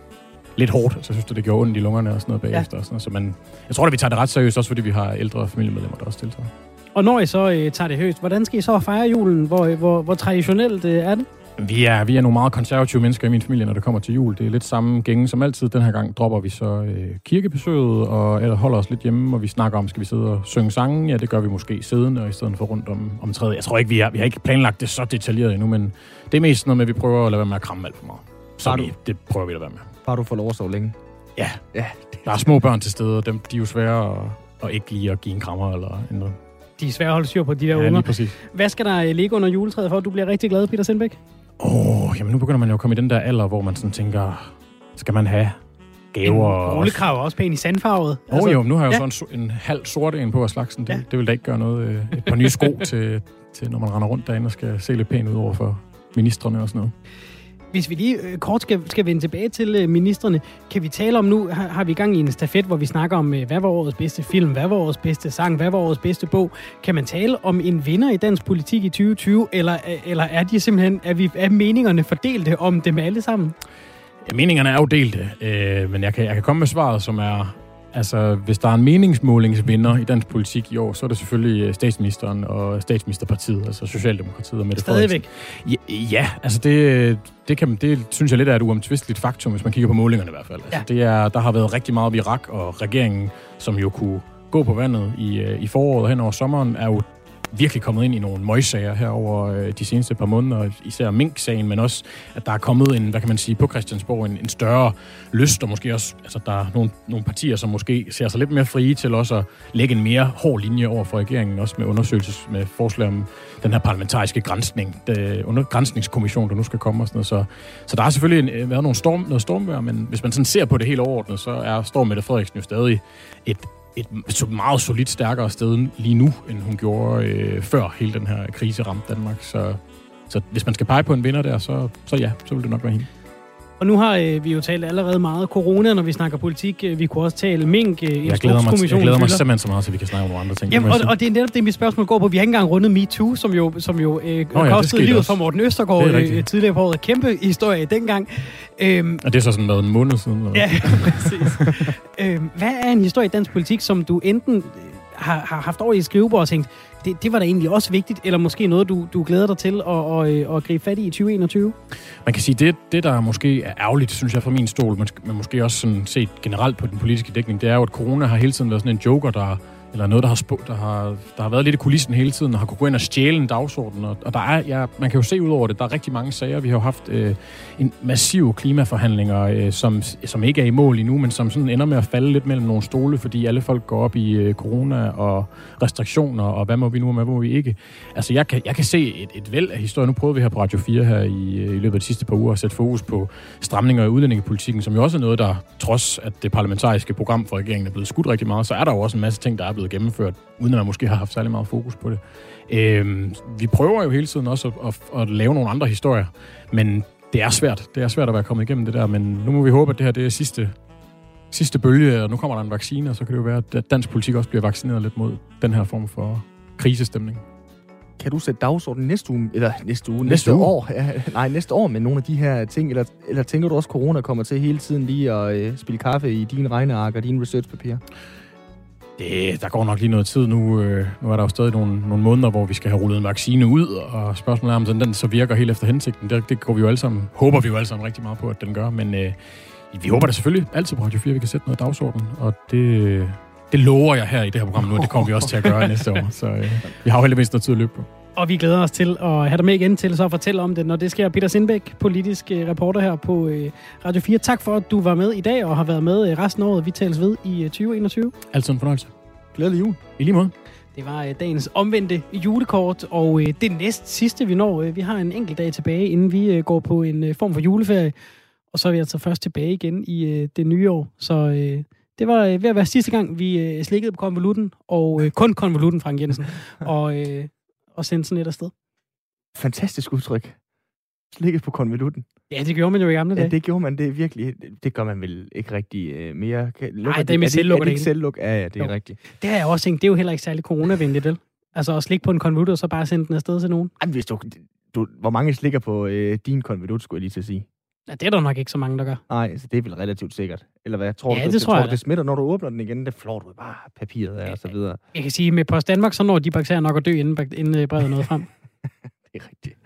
lidt hårdt, så synes du, det gjorde ondt i lungerne og sådan noget bagefter. Ja. Og sådan noget. Så man, jeg tror at vi tager det ret seriøst, også fordi vi har ældre familiemedlemmer, der også deltager. Og når I så øh, tager det højst, hvordan skal I så fejre julen? Hvor, hvor, hvor traditionelt øh, er det? Vi er, vi er nogle meget konservative mennesker i min familie, når det kommer til jul. Det er lidt samme gænge som altid. Den her gang dropper vi så øh, kirkebesøget, og eller holder os lidt hjemme, og vi snakker om, skal vi sidde og synge sange? Ja, det gør vi måske siddende, og i stedet for rundt om, om træet. Jeg tror ikke, vi har, vi har ikke planlagt det så detaljeret endnu, men det er mest noget med, at vi prøver at lade være med at kramme alt for meget. Så vi, det prøver vi at være med. Bare du får lov at sove længe. Ja. ja. Der er små børn til stede, og dem, de er jo svære at, at ikke lige at give en krammer eller noget. De er svære at holde styr på, de der ja, unger. præcis. Hvad skal der ligge under juletræet for, at du bliver rigtig glad, Peter Sindbæk? Åh, oh, jamen nu begynder man jo at komme i den der alder, hvor man sådan tænker, skal man have gaver? En rullekrav er også pæn i sandfarvet. Åh oh, altså, jo, nu har jeg jo ja. sådan en, en halv sort en på af slagsen. Det, ja. det vil da ikke gøre noget. Øh, et par nye sko til, til, når man render rundt derinde og skal se lidt pænt ud over for ministerne og sådan noget. Hvis vi lige øh, kort skal, skal vende tilbage til øh, ministerne, kan vi tale om nu, har, har vi i gang i en stafet, hvor vi snakker om, øh, hvad var årets bedste film, hvad var årets bedste sang, hvad var årets bedste bog. Kan man tale om en vinder i dansk politik i 2020, eller, øh, eller er de simpelthen, er, vi, er meningerne fordelte om dem alle sammen? Ja, meningerne er jo delte, øh, men jeg kan, jeg kan komme med svaret, som er, Altså, hvis der er en meningsmålingsvinder i dansk politik i år, så er det selvfølgelig øh, statsministeren og statsministerpartiet, altså Socialdemokratiet og Mette Stadigvæk? Ja, ja, altså det, det, kan, det synes jeg lidt er et uomtvisteligt faktum, hvis man kigger på målingerne i hvert fald. Altså, ja. det er, der har været rigtig meget virak, og regeringen, som jo kunne gå på vandet i, øh, i foråret hen over sommeren, er jo virkelig kommet ind i nogle møgssager her over øh, de seneste par måneder, især Mink-sagen, men også, at der er kommet en, hvad kan man sige, på Christiansborg, en, en større lyst, og måske også, altså der er nogle, nogle partier, som måske ser sig lidt mere frie til også at lægge en mere hård linje over for regeringen, også med undersøgelses, med forslag om den her parlamentariske grænsning, det, under, grænsningskommission, der nu skal komme og sådan noget. Så, så der har selvfølgelig en, øh, været nogle storm, noget stormvær, men hvis man sådan ser på det helt overordnet, så er Storm Mette Frederiksen jo stadig et et meget solidt stærkere sted lige nu, end hun gjorde øh, før hele den her krise ramte Danmark. Så, så hvis man skal pege på en vinder der, så, så ja, så vil det nok være hende. Og nu har øh, vi jo talt allerede meget corona, når vi snakker politik. Øh, vi kunne også tale mink, øh, jeg glæder, mig, jeg glæder mig simpelthen så meget, så vi kan snakke om nogle andre ting. Jamen, og, og det er netop det, mit spørgsmål går på. Vi har ikke engang rundet MeToo, som jo, som jo øh, oh, ja, kostede livet for Morten Østergaard øh, tidligere på året. Kæmpe historie dengang. Øhm, og det er så sådan noget en måned siden? Eller? Ja, præcis. øhm, hvad er en historie i dansk politik, som du enten har, har haft over i skrivebord og tænkt, det, det var da egentlig også vigtigt, eller måske noget, du, du glæder dig til at, at, at, at gribe fat i i 2021? Man kan sige, det, det der måske er ærgerligt, synes jeg, fra min stol, men måske også sådan set generelt på den politiske dækning, det er jo, at corona har hele tiden været sådan en joker, der eller noget, der har, sp- der har, der har været lidt i kulissen hele tiden, og har kunne gå ind og stjæle en dagsorden. Og, og der er, ja, man kan jo se ud over det, der er rigtig mange sager. Vi har jo haft øh, en massiv klimaforhandlinger, øh, som, som ikke er i mål endnu, men som sådan ender med at falde lidt mellem nogle stole, fordi alle folk går op i øh, corona og restriktioner, og hvad må vi nu, og hvad må vi ikke. Altså, jeg kan, jeg kan se et, et væld af historier. Nu prøvede vi her på Radio 4 her i, øh, i løbet af de sidste par uger at sætte fokus på stramninger i udlændingepolitikken, som jo også er noget, der trods at det parlamentariske program for regeringen er blevet skudt rigtig meget, så er der jo også en masse ting, der er blevet gennemført, uden at man måske har haft særlig meget fokus på det. Øh, vi prøver jo hele tiden også at, at, at lave nogle andre historier, men det er svært. Det er svært at være kommet igennem det der, men nu må vi håbe, at det her det er sidste, sidste bølge, og nu kommer der en vaccine, og så kan det jo være, at dansk politik også bliver vaccineret lidt mod den her form for krisestemning. Kan du sætte dagsordenen næste uge, eller næste uge, næste, næste uge? år, ja, nej, næste år med nogle af de her ting, eller, eller tænker du også, at corona kommer til hele tiden lige at øh, spille kaffe i dine regneark og dine researchpapirer? Det, der går nok lige noget tid nu. Øh, nu er der jo stadig nogle, nogle måneder, hvor vi skal have rullet en vaccine ud, og spørgsmålet er, om den så virker helt efter hensigten. Det, det går vi jo alle sammen, håber vi jo alle sammen rigtig meget på, at den gør, men øh, vi håber da selvfølgelig altid på Radio 4, at vi kan sætte noget dagsorden, og det, det lover jeg her i det her program nu, og det kommer vi også til at gøre næste år. Så øh, vi har jo heldigvis noget tid at løbe på. Og vi glæder os til at have dig med igen til så at fortælle om det, når det sker. Peter Sindbæk, politisk øh, reporter her på øh, Radio 4. Tak for, at du var med i dag og har været med øh, resten af året. Vi tales ved i 2021. Altid en fornøjelse. Glædelig jul. I lige måde. Det var dagens omvendte julekort, og det næst sidste, vi når. Vi har en enkelt dag tilbage, inden vi går på en form for juleferie. Og så er vi altså først tilbage igen i det nye år. Så det var ved at være sidste gang, vi slikkede på konvolutten, og kun konvolutten, Frank Jensen. Og og sende sådan et afsted. Fantastisk udtryk. Slikket på konvolutten. Ja, det gjorde man jo i gamle dage. Ja, det gjorde man. Det virkelig. Det gør man vel ikke rigtig uh, mere. Nej, det er med selvluk. Er det ikke selvluk? Ja, ja, det er jo. rigtigt. Det har jeg også tænkt. Det er jo heller ikke særlig coronavenligt, vel? Altså at slikke på en konvolut, og så bare sende den afsted til nogen. Jamen, hvis du, du, hvor mange slikker på uh, din konvolut, skulle jeg lige til at sige? Ja, det er der nok ikke så mange, der gør. Nej, så det er vel relativt sikkert. Eller hvad? Tror ja, du, det, det tror jeg. det smitter, når du åbner den igen? Det flår du bare papiret af, ja, og så videre. Jeg kan sige, med Post Danmark, så når de bakterier nok at dø, inden, inden øh, brevet noget frem. det er rigtigt.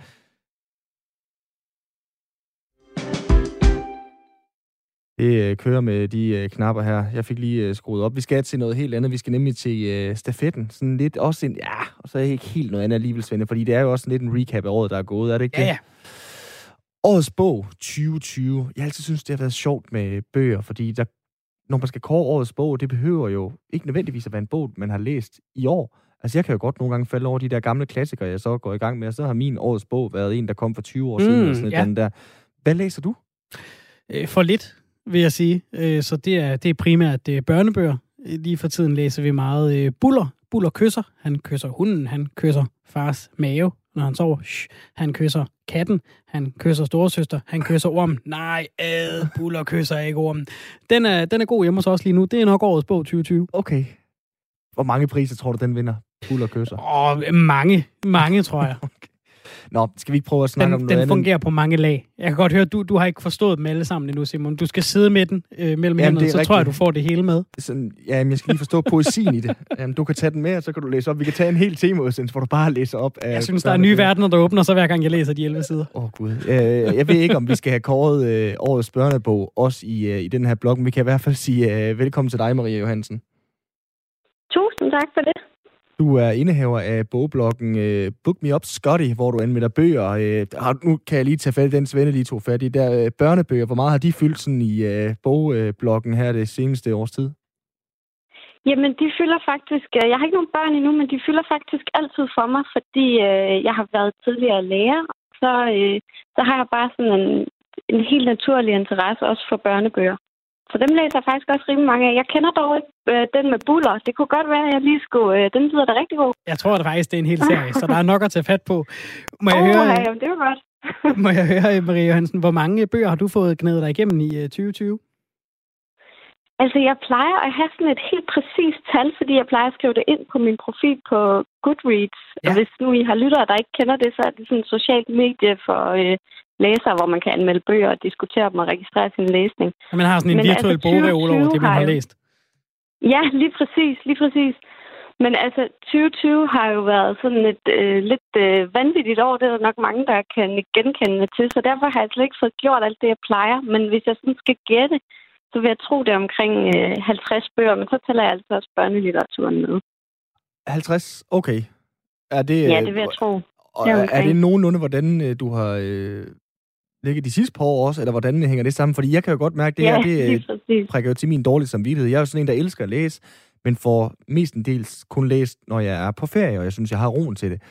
Det øh, kører med de øh, knapper her. Jeg fik lige skruet op. Vi skal til noget helt andet. Vi skal nemlig til stafetten. Sådan lidt også en... Ja, og så er det ikke helt noget andet alligevel, Svende, fordi det er jo også lidt en recap af året, der er gået, er det ikke ja, Ja, Årets bog 2020. Jeg altid synes, det har været sjovt med bøger, fordi der, når man skal kåre årets bog, det behøver jo ikke nødvendigvis at være en bog, man har læst i år. Altså, jeg kan jo godt nogle gange falde over de der gamle klassikere, jeg så går i gang med, og så har min årets bog været en, der kom for 20 år siden. Mm, og sådan ja. den der. Hvad læser du? Øh, for lidt, vil jeg sige. Øh, så det er, det er primært det er børnebøger. Lige for tiden læser vi meget øh, Buller. Buller kysser. Han kysser hunden, han kysser fars mave når han sover. Shh. Han kysser katten, han kysser storesøster, han kysser ormen. Nej, ad, buller kysser ikke ormen. Den er, den er god hjemme hos os lige nu. Det er nok årets bog 2020. Okay. Hvor mange priser tror du, den vinder? Buller kysser? Åh, mange. Mange, tror jeg. okay. Nå, skal vi ikke prøve at snakke den, om noget Den andet? fungerer på mange lag. Jeg kan godt høre, at du, du har ikke forstået dem alle sammen endnu, Simon. Du skal sidde med den øh, mellem hænderne, så rigtigt. tror jeg, du får det hele med. Sådan, ja, men jeg skal lige forstå poesien i det. Jamen, du kan tage den med, og så kan du læse op. Vi kan tage en hel tema, hvor du bare læser op. Af jeg synes, der er nye verdener, der åbner så hver gang jeg læser de 11 sider. Åh, oh, Gud. Øh, jeg ved ikke, om vi skal have kåret øh, årets børnebog, også i, øh, i den her blog, men vi kan i hvert fald sige øh, velkommen til dig, Maria Johansen. Tusind tak for det. Du er indehaver af bogbloggen uh, Book Me Up Scotty, hvor du anmelder bøger. Uh, nu kan jeg lige tage fat i den svende, lige to fat i. Der uh, børnebøger, hvor meget har de fyldt sådan i uh, bogbloggen her det seneste års tid? Jamen, de fylder faktisk... Jeg har ikke nogen børn endnu, men de fylder faktisk altid for mig, fordi øh, jeg har været tidligere lærer. Så, øh, så har jeg bare sådan en, en helt naturlig interesse også for børnebøger. Så dem læser jeg faktisk også rimelig mange af. Jeg kender dog ikke øh, den med buller. Det kunne godt være, at jeg lige skulle... Øh, den lyder da rigtig god. Jeg tror at faktisk, det er en hel serie, så der er nok at tage fat på. Må jeg oh, høre, ja, det var godt. må jeg høre, Marie Johansen, hvor mange bøger har du fået gnædet dig igennem i øh, 2020? Altså, jeg plejer at have sådan et helt præcist tal, fordi jeg plejer at skrive det ind på min profil på Goodreads. Ja. Og hvis nu I har lyttere, der ikke kender det, så er det sådan et socialt medie for øh, læsere, hvor man kan anmelde bøger og diskutere dem og registrere sin læsning. Ja, man har sådan en Men virtuel altså, bogreol over det, man har læst. Ja, lige præcis, lige præcis. Men altså, 2020 har jo været sådan et øh, lidt øh, vanvittigt år. Det er der nok mange, der kan genkende til. Så derfor har jeg slet ikke fået gjort alt det, jeg plejer. Men hvis jeg sådan skal gætte, så vil jeg tro, det er omkring øh, 50 bøger. Men så tæller jeg altså også børnelitteraturen med. 50? Okay. Er det, ja, det vil jeg tro. Og er, er det nogenlunde, hvordan øh, du har øh, ligget de sidste par år også, eller hvordan hænger det sammen? Fordi jeg kan jo godt mærke, at det ja, her, det prikker jo til min dårlige samvittighed. Jeg er jo sådan en, der elsker at læse, men får mestendels kun læst, når jeg er på ferie, og jeg synes, jeg har roen til det.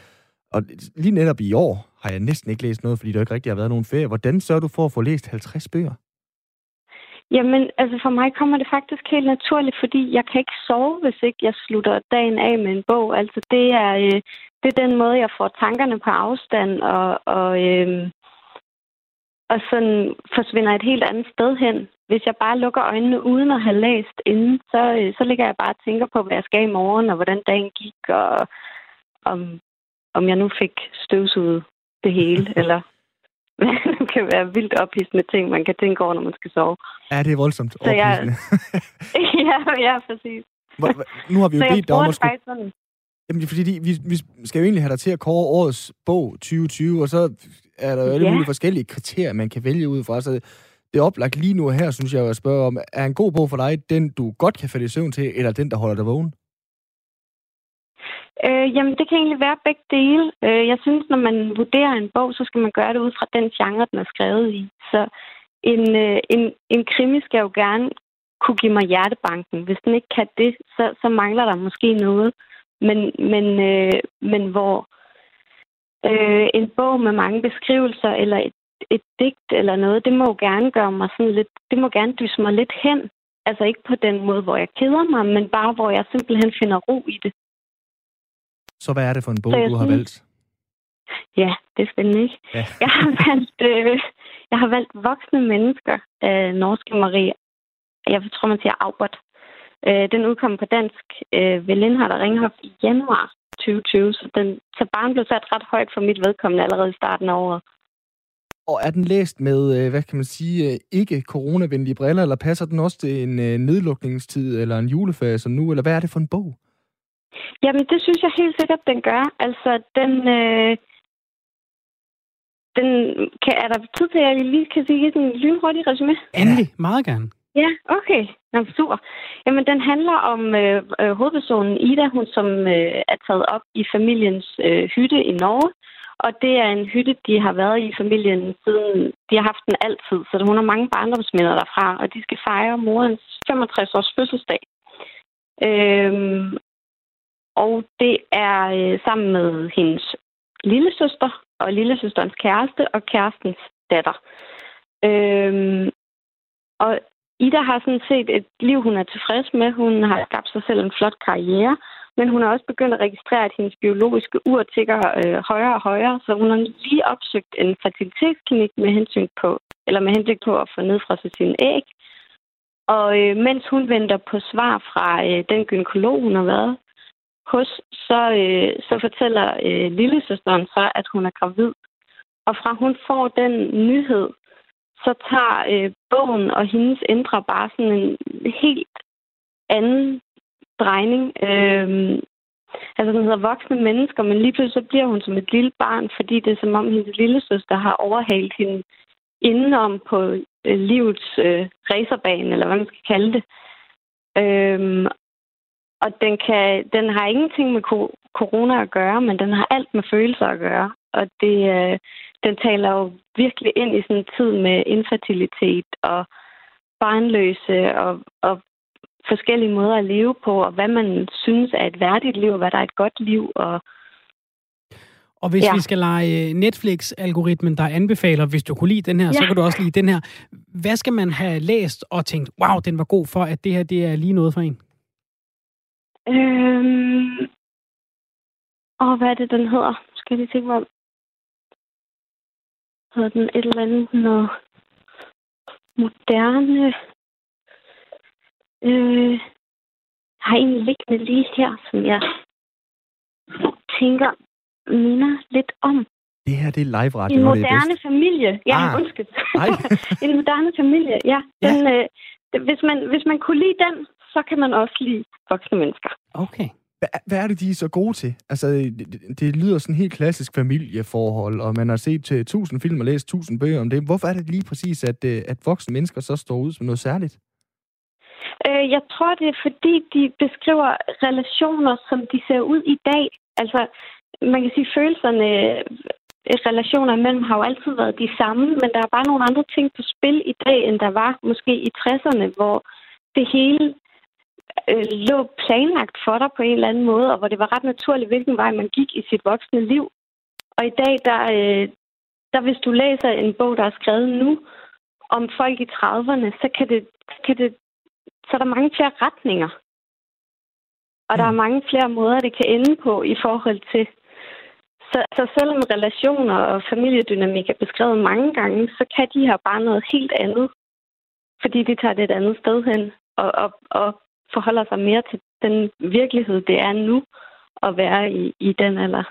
Og lige netop i år har jeg næsten ikke læst noget, fordi der ikke rigtig har været nogen ferie. Hvordan sørger du for at få læst 50 bøger? Jamen, altså for mig kommer det faktisk helt naturligt, fordi jeg kan ikke sove, hvis ikke jeg slutter dagen af med en bog. Altså det er, øh, det er den måde, jeg får tankerne på afstand og, og, øh, og sådan forsvinder et helt andet sted hen. Hvis jeg bare lukker øjnene uden at have læst inden, så, øh, så ligger jeg bare og tænker på, hvad jeg skal i morgen, og hvordan dagen gik, og om, om jeg nu fik støvsuget det hele, eller kan være vildt ophidsende ting, man kan tænke over, når man skal sove. Ja, det er voldsomt ophidsende. ja, ja, præcis. Nu har vi jo bedt dig om at skulle... Sådan. Jamen, fordi, vi, vi skal jo egentlig have dig til at kåre årets bog 2020, og så er der jo alle ja. mulige forskellige kriterier, man kan vælge ud fra. Så det er oplagt lige nu her, synes jeg, at spørge om, er en god bog for dig den, du godt kan falde i søvn til, eller den, der holder dig vågen? Øh, jamen, det kan egentlig være begge dele. Øh, jeg synes, når man vurderer en bog, så skal man gøre det ud fra den genre, den er skrevet i. Så en, øh, en, en krimi skal jo gerne kunne give mig hjertebanken. Hvis den ikke kan det, så, så mangler der måske noget. Men, men, øh, men hvor øh, en bog med mange beskrivelser eller et, et digt eller noget, det må jo gerne gøre mig sådan lidt, det må gerne dyse mig lidt hen. Altså ikke på den måde, hvor jeg keder mig, men bare hvor jeg simpelthen finder ro i det. Så hvad er det for en bog, du har valgt? Ja, det er spændende, ikke? Ja. jeg, har valgt, øh, jeg har valgt Voksne Mennesker af Norske Marie. Jeg tror, man siger Albert. Øh, den udkom på dansk øh, ved Lindhardt og Ringhof i januar 2020, så, den, så barn blev sat ret højt for mit vedkommende allerede i starten af året. Og er den læst med, øh, hvad kan man sige, øh, ikke coronavenlige briller, eller passer den også til en øh, nedlukningstid eller en juleferie som nu, eller hvad er det for en bog? Jamen, det synes jeg helt sikkert, den gør. Altså, den... Øh, den kan, er der tid til, at jeg lige kan sige sådan en lynhurtig resume? Endelig, meget gerne. Ja, okay. Nå, super. Jamen, den handler om øh, øh, hovedpersonen Ida, hun som øh, er taget op i familiens øh, hytte i Norge. Og det er en hytte, de har været i familien siden... De har haft den altid, så hun har mange barndomsminder derfra, og de skal fejre morens 65-års fødselsdag. Øhm, og det er øh, sammen med hendes lille søster og lillesøsterens kæreste og kærestens datter. Øhm, og Ida har sådan set et liv, hun er tilfreds med. Hun har skabt sig selv en flot karriere, men hun har også begyndt at registrere, at hendes biologiske ur tigger øh, højere og højere, så hun har lige opsøgt en fertilitetsklinik med hensyn på, eller med hensyn på at få nedfrosset sine æg. Og øh, mens hun venter på svar fra øh, den gynekolog, hun har været hos, så, øh, så fortæller øh, lillesøsteren så, at hun er gravid. Og fra hun får den nyhed, så tager øh, bogen og hendes indre bare sådan en helt anden drejning. Øh, altså, den hedder voksne mennesker, men lige pludselig så bliver hun som et lille barn, fordi det er som om hendes lille søster har overhalet hende indenom på øh, livets øh, racerbane, eller hvad man skal kalde det. Øhm, og den, kan, den har ingenting med corona at gøre, men den har alt med følelser at gøre. Og det, øh, den taler jo virkelig ind i sådan en tid med infertilitet og barnløse og, og forskellige måder at leve på, og hvad man synes er et værdigt liv, og hvad der er et godt liv. Og, og hvis ja. vi skal lege øh, Netflix-algoritmen, der anbefaler, hvis du kunne lide den her, ja. så kan du også lide den her. Hvad skal man have læst og tænkt, wow, den var god for, at det her det er lige noget for en? Øhm... Og hvad er det, den hedder? Skal jeg tænke mig om? Hedder den et eller andet noget moderne? Øh... Jeg har en liggende lige her, som jeg tænker minder lidt om. Det her, det er live radio. En moderne familie. Ja, ah. undskyld. en moderne familie, ja. Den, ja. Øh, hvis, man, hvis man kunne lide den, så kan man også lide voksne mennesker. Okay. Hvad, hvad er det, de er så gode til? Altså, det, det lyder sådan helt klassisk familieforhold, og man har set til tusind film og læst tusind bøger om det. Hvorfor er det lige præcis, at, øh, at voksne mennesker så står ud som noget særligt? Øh, jeg tror, det er fordi, de beskriver relationer, som de ser ud i dag. Altså, man kan sige, følelserne, øh, relationer imellem har jo altid været de samme, men der er bare nogle andre ting på spil i dag, end der var måske i 60'erne, hvor det hele øh, lå planlagt for dig på en eller anden måde, og hvor det var ret naturligt, hvilken vej man gik i sit voksne liv. Og i dag, der, øh, der hvis du læser en bog, der er skrevet nu, om folk i 30'erne, så kan det, kan det, så er der mange flere retninger. Og der er mm. mange flere måder, det kan ende på i forhold til. Så, så selvom relationer og familiedynamik er beskrevet mange gange, så kan de her bare noget helt andet. Fordi de tager det et andet sted hen og, og, og forholder sig mere til den virkelighed, det er nu at være i, i den alder.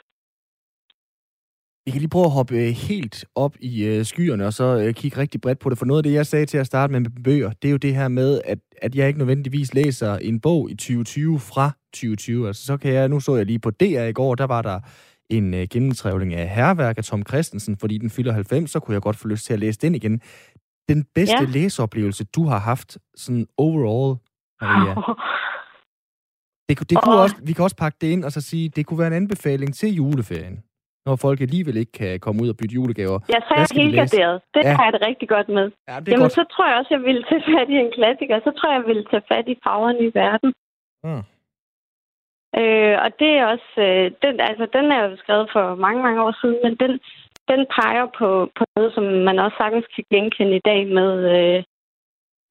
Vi kan lige prøve at hoppe øh, helt op i øh, skyerne, og så øh, kigge rigtig bredt på det. For noget af det, jeg sagde til at starte med med bøger, det er jo det her med, at, at jeg ikke nødvendigvis læser en bog i 2020 fra 2020. Altså, så kan jeg, nu så jeg lige på DR i går, der var der en uh, gennemtrævling af herværk af Tom Christensen, fordi den fylder 90, så kunne jeg godt få lyst til at læse den igen. Den bedste ja. læseoplevelse, du har haft, sådan overall, Maria? Det, det kunne også, vi kan også pakke det ind og så sige, det kunne være en anbefaling til juleferien når folk alligevel ikke kan komme ud og bytte julegaver. Ja, så er jeg helt garderet. Det ja. har jeg det rigtig godt med. Ja, det Jamen, godt. så tror jeg også, jeg ville tage fat i en klassiker. Så tror jeg, jeg ville tage fat i Farverne i verden. Mm. Øh, og det er også... Øh, den, altså, den er jo skrevet for mange, mange år siden, men den, den peger på, på noget, som man også sagtens kan genkende i dag med... Øh,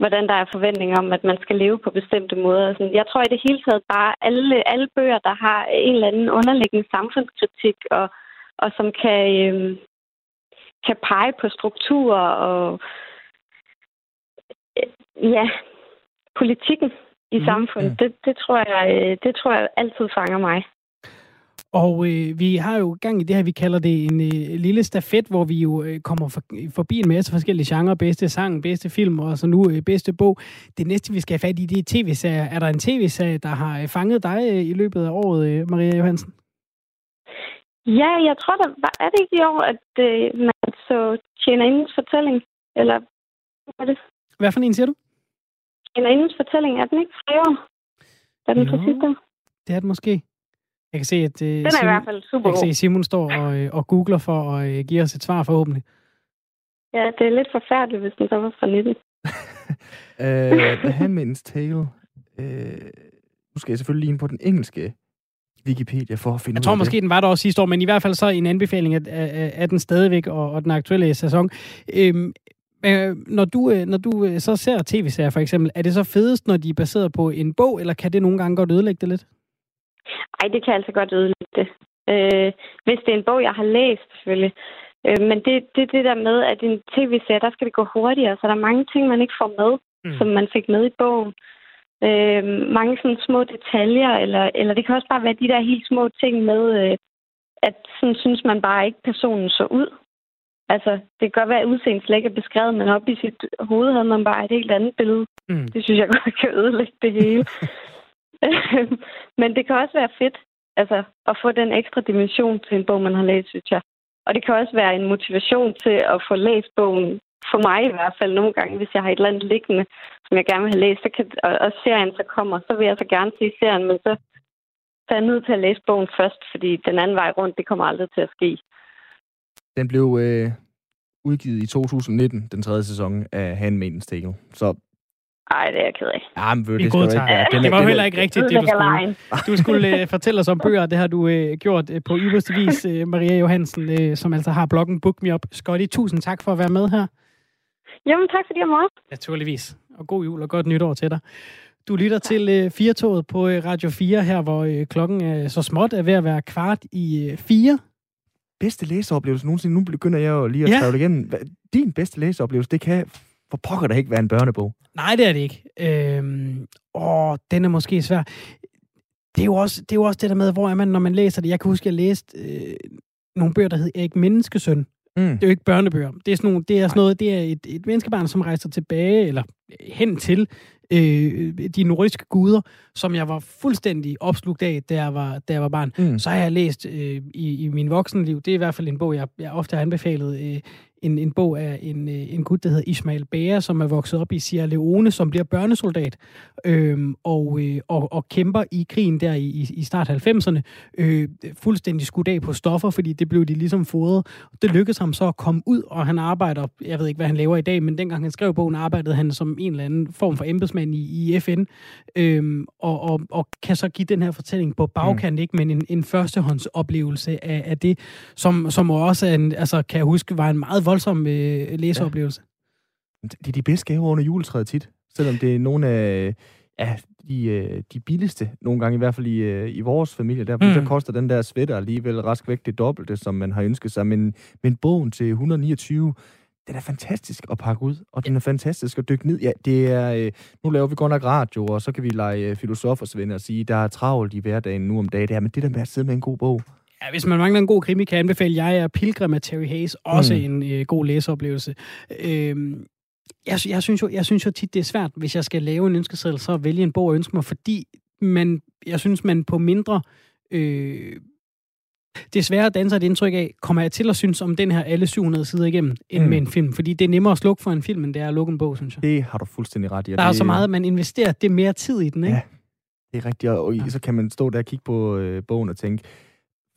hvordan der er forventninger om, at man skal leve på bestemte måder. Sådan, jeg tror i det hele taget bare, alle, alle bøger, der har en eller anden underliggende samfundskritik og og som kan, øh, kan pege på strukturer og øh, ja, politikken i mm, samfundet. Det, det, tror jeg, øh, det tror jeg altid fanger mig. Og øh, vi har jo gang i det her, vi kalder det en øh, lille stafet, hvor vi jo øh, kommer for, forbi en masse forskellige genrer. Bedste sang, bedste film og så nu øh, bedste bog. Det næste, vi skal have fat i, det er tv-serier. Er der en tv-serie, der har øh, fanget dig øh, i løbet af året, øh, Maria Johansen? Ja, jeg tror, der var, er det ikke i år, at øh, man så tjenerindens fortælling? Eller hvad er det? Hvad for en siger du? Tjenerindens fortælling, er den ikke tre år? Er den på sidste Det er det måske. Jeg kan se, at, øh, den er Simon, i hvert fald super jeg kan se, at Simon står og, øh, og googler for at øh, give os et svar forhåbentlig. Ja, det er lidt forfærdeligt, hvis den så var fra 19. uh, The Handmaid's Tale. Uh, nu skal jeg selvfølgelig lige ind på den engelske Wikipedia for at finde Jeg tror måske, det. den var der også sidste år, men i hvert fald så en anbefaling af, af, af den stadigvæk og, og den aktuelle sæson. Øhm, øh, når du, øh, når du øh, så ser tv-serier for eksempel, er det så fedest, når de er baseret på en bog, eller kan det nogle gange godt ødelægge det lidt? Nej, det kan altså godt ødelægge det. Øh, hvis det er en bog, jeg har læst selvfølgelig. Øh, men det er det, det der med, at en tv-serie, der skal det gå hurtigere, så der er mange ting, man ikke får med, mm. som man fik med i bogen øh, mange sådan små detaljer, eller, eller det kan også bare være de der helt små ting med, øh, at sådan synes man bare ikke, personen så ud. Altså, det kan godt være, at udseendet slet ikke er beskrevet, men op i sit hoved havde man bare et helt andet billede. Mm. Det synes jeg godt kan ødelægge det hele. men det kan også være fedt, altså, at få den ekstra dimension til en bog, man har læst, synes jeg. Og det kan også være en motivation til at få læst bogen for mig i hvert fald nogle gange, hvis jeg har et eller andet liggende, som jeg gerne vil have læst, så kan, og, og serien så kommer, så vil jeg så gerne se serien, men så, så er jeg nødt til at læse bogen først, fordi den anden vej rundt, det kommer aldrig til at ske. Den blev øh, udgivet i 2019, den tredje sæson af Handmaidens Tale. Så Nej, det er jeg ked af. Ja, men det, det, ikke. Ja, det var heller ikke rigtigt, det du skulle. Du skulle uh, fortælle os om bøger, det har du uh, gjort uh, på yderste vis, uh, Maria Johansen, uh, som altså har bloggen Book Me Up. Scotty, tusind tak for at være med her. Jamen, tak fordi jeg måtte. Naturligvis. Og god jul og godt nytår til dig. Du lytter tak. til uh, Firtoget på uh, Radio 4 her, hvor uh, klokken er så småt er ved at være kvart i uh, 4. Bedste læseoplevelse nogensinde. Nu begynder jeg jo lige at ja. træve igennem. Din bedste læseoplevelse, det kan for pokker da ikke være en børnebog. Nej, det er det ikke. Øhm, åh, den er måske svær. Det er, jo også, det er jo også det der med, hvor er man, når man læser det. Jeg kan huske, at jeg læste øh, nogle bøger, der hed Erik Menneskesøn, Mm. Det er jo ikke børnebøger. Det er sådan, nogle, det er sådan noget, det er et, et menneskebarn, som rejser tilbage, eller hen til øh, de nordiske guder, som jeg var fuldstændig opslugt af, da jeg var, da jeg var barn. Mm. Så har jeg læst øh, i, i min voksenliv, det er i hvert fald en bog, jeg, jeg ofte har anbefalet, øh, en, en bog af en, øh, en gut, der hedder Ismail Bære, som er vokset op i Sierra Leone, som bliver børnesoldat øh, og, øh, og, og kæmper i krigen der i, i start 90'erne, øh, fuldstændig skudt af på stoffer, fordi det blev de ligesom fodret. Det lykkedes ham så at komme ud, og han arbejder, jeg ved ikke, hvad han laver i dag, men dengang han skrev bogen, arbejdede han som en eller anden form for embedsmand i, i FN, øh, og, og, og kan så give den her fortælling på bagkant, mm. ikke, men en, en førstehåndsoplevelse af, af det, som, som også er en, altså, kan jeg huske, var en meget voldsom øh, læseoplevelse. Det er de bedste gaver under juletræet tit, selvom det er nogle af ja, de, øh, de billigste, nogle gange i hvert fald i, øh, i vores familie. Der, mm. der koster den der sweater alligevel rask væk det dobbelte, som man har ønsket sig. Men, men bogen til 129, den er fantastisk at pakke ud, og den er fantastisk at dykke ned. Ja, det er, øh, nu laver vi godt nok radio, og så kan vi lege øh, filosofer, Svend, og sige, der er travlt i hverdagen nu om dagen. Det er, men det der med at sidde med en god bog. Ja, hvis man mangler en god krimi, kan jeg anbefale, jeg er Pilgrim af Terry Hayes. Også mm. en øh, god læseoplevelse. Øh, jeg, jeg, synes jo, jeg synes jo tit, det er svært, hvis jeg skal lave en ønskeseddel, så at vælge en bog og ønske mig, fordi man, jeg synes, man på mindre... Øh, det er sværere at danse et indtryk af, kommer jeg til at synes om den her alle 700 sider igennem, end mm. med en film. Fordi det er nemmere at slukke for en film, end det er at lukke en bog, synes jeg. Det har du fuldstændig ret i. Der det... er så meget, at man investerer det mere tid i den, ikke? Ja, det er rigtigt. Og ja. så kan man stå der og kigge på øh, bogen og tænke,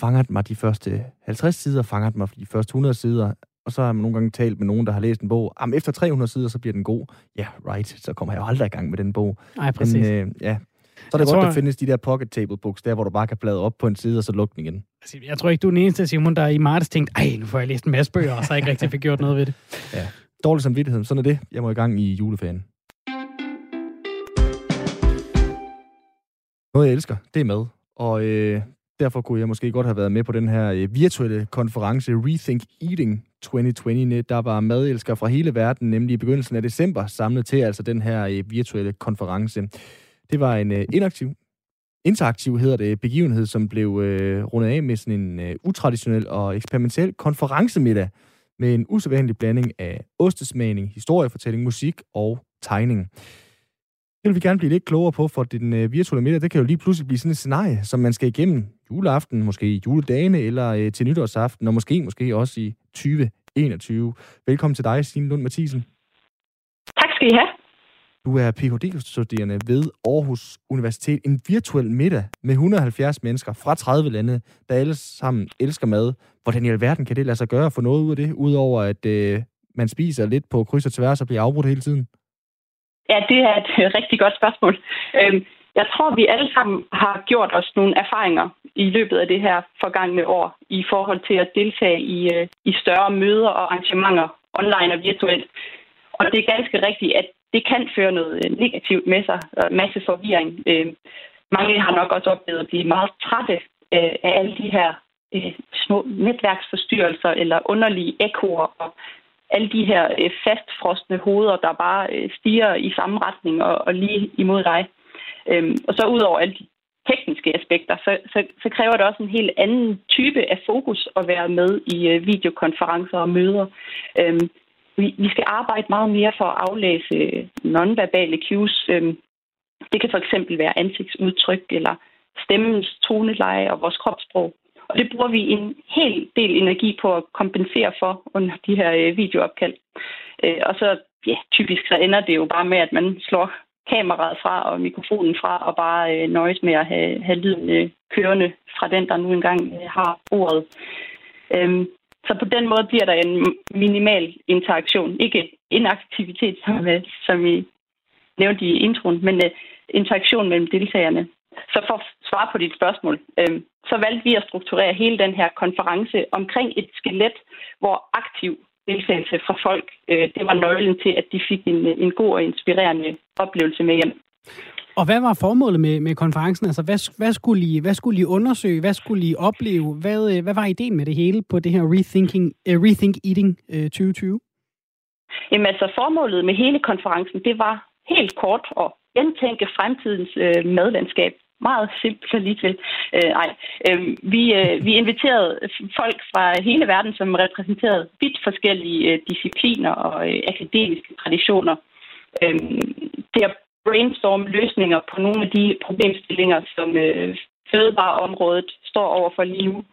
fanger den mig de første 50 sider, fanger den mig de første 100 sider, og så har man nogle gange talt med nogen, der har læst en bog. Jamen, efter 300 sider, så bliver den god. Ja, right. Så kommer jeg jo aldrig i gang med den bog. Nej, præcis. Men, øh, ja. Så er det jeg godt, tror, der findes de der pocket table books, der hvor du bare kan bladre op på en side, og så lukke den igen. Jeg tror ikke, du er den eneste, Simon, der i marts tænkte, ej, nu får jeg læst en masse bøger, og så har jeg ikke rigtig fik gjort noget ved det. Ja, dårlig samvittighed. Sådan er det. Jeg må i gang i juleferien. Noget, jeg elsker, det er mad. Og øh, derfor kunne jeg måske godt have været med på den her øh, virtuelle konference Rethink Eating 2020. Der var madelskere fra hele verden, nemlig i begyndelsen af december, samlet til altså den her øh, virtuelle konference. Det var en øh, inaktiv, interaktiv hedder det, begivenhed, som blev øh, rundet af med sådan en øh, utraditionel og eksperimentel konferencemiddag med en usædvanlig blanding af ostesmagning, historiefortælling, musik og tegning. Det vil vi gerne blive lidt klogere på, for den øh, virtuelle middag, det kan jo lige pludselig blive sådan et scenarie, som man skal igennem juleaften, måske juledagene eller øh, til nytårsaften, og måske måske også i 2021. Velkommen til dig, Stine Lund Mathisen. Tak skal I have. Du er Ph.D.-studerende ved Aarhus Universitet. En virtuel middag med 170 mennesker fra 30 lande, der alle sammen elsker mad. Hvordan i alverden kan det lade sig gøre at få noget ud af det, udover at øh, man spiser lidt på kryds og tværs og bliver afbrudt hele tiden? Ja, det er et rigtig godt spørgsmål. Øhm, jeg tror, vi alle sammen har gjort os nogle erfaringer i løbet af det her forgangne år i forhold til at deltage i, øh, i større møder og arrangementer online og virtuelt. Og det er ganske rigtigt, at det kan føre noget øh, negativt med sig, og masse forvirring. Øh, mange har nok også oplevet at blive meget trætte af alle de her små netværksforstyrrelser eller underlige ekoer og alle de her øh, fastfrostende hoveder, der bare stiger i samme retning og, og lige imod dig. Øhm, og så ud over alle de tekniske aspekter, så, så, så kræver det også en helt anden type af fokus at være med i øh, videokonferencer og møder. Øhm, vi, vi skal arbejde meget mere for at aflæse nonverbale cues. Øhm, det kan for eksempel være ansigtsudtryk eller stemmens toneleje og vores kropssprog. Og det bruger vi en hel del energi på at kompensere for under de her øh, videoopkald. Øh, og så ja, typisk så ender det jo bare med, at man slår kameraet fra og mikrofonen fra og bare øh, nøjes med at have, have lyden øh, kørende fra den, der nu engang øh, har ordet. Øhm, så på den måde bliver der en minimal interaktion. Ikke inaktivitet, som, øh, som I nævnte i introen, men øh, interaktion mellem deltagerne. Så for at svare på dit spørgsmål, øh, så valgte vi at strukturere hele den her konference omkring et skelet, hvor aktiv deltagelse fra folk, øh, det var nøglen til, at de fik en, en god og inspirerende oplevelse med hjem. Og hvad var formålet med, med konferencen? Altså, hvad, hvad, skulle I, hvad skulle I undersøge? Hvad skulle I opleve? Hvad, øh, hvad var ideen med det hele på det her Rethinking, uh, Rethink Eating uh, 2020? Jamen altså, formålet med hele konferencen, det var helt kort at gentænke fremtidens uh, madlandskab meget simpelt og lige til. Øh, ej. Øh, vi, øh, vi inviterede folk fra hele verden, som repræsenterede vidt forskellige øh, discipliner og øh, akademiske traditioner. Øh, det at brainstorme løsninger på nogle af de problemstillinger, som øh, fødevareområdet står overfor lige nu.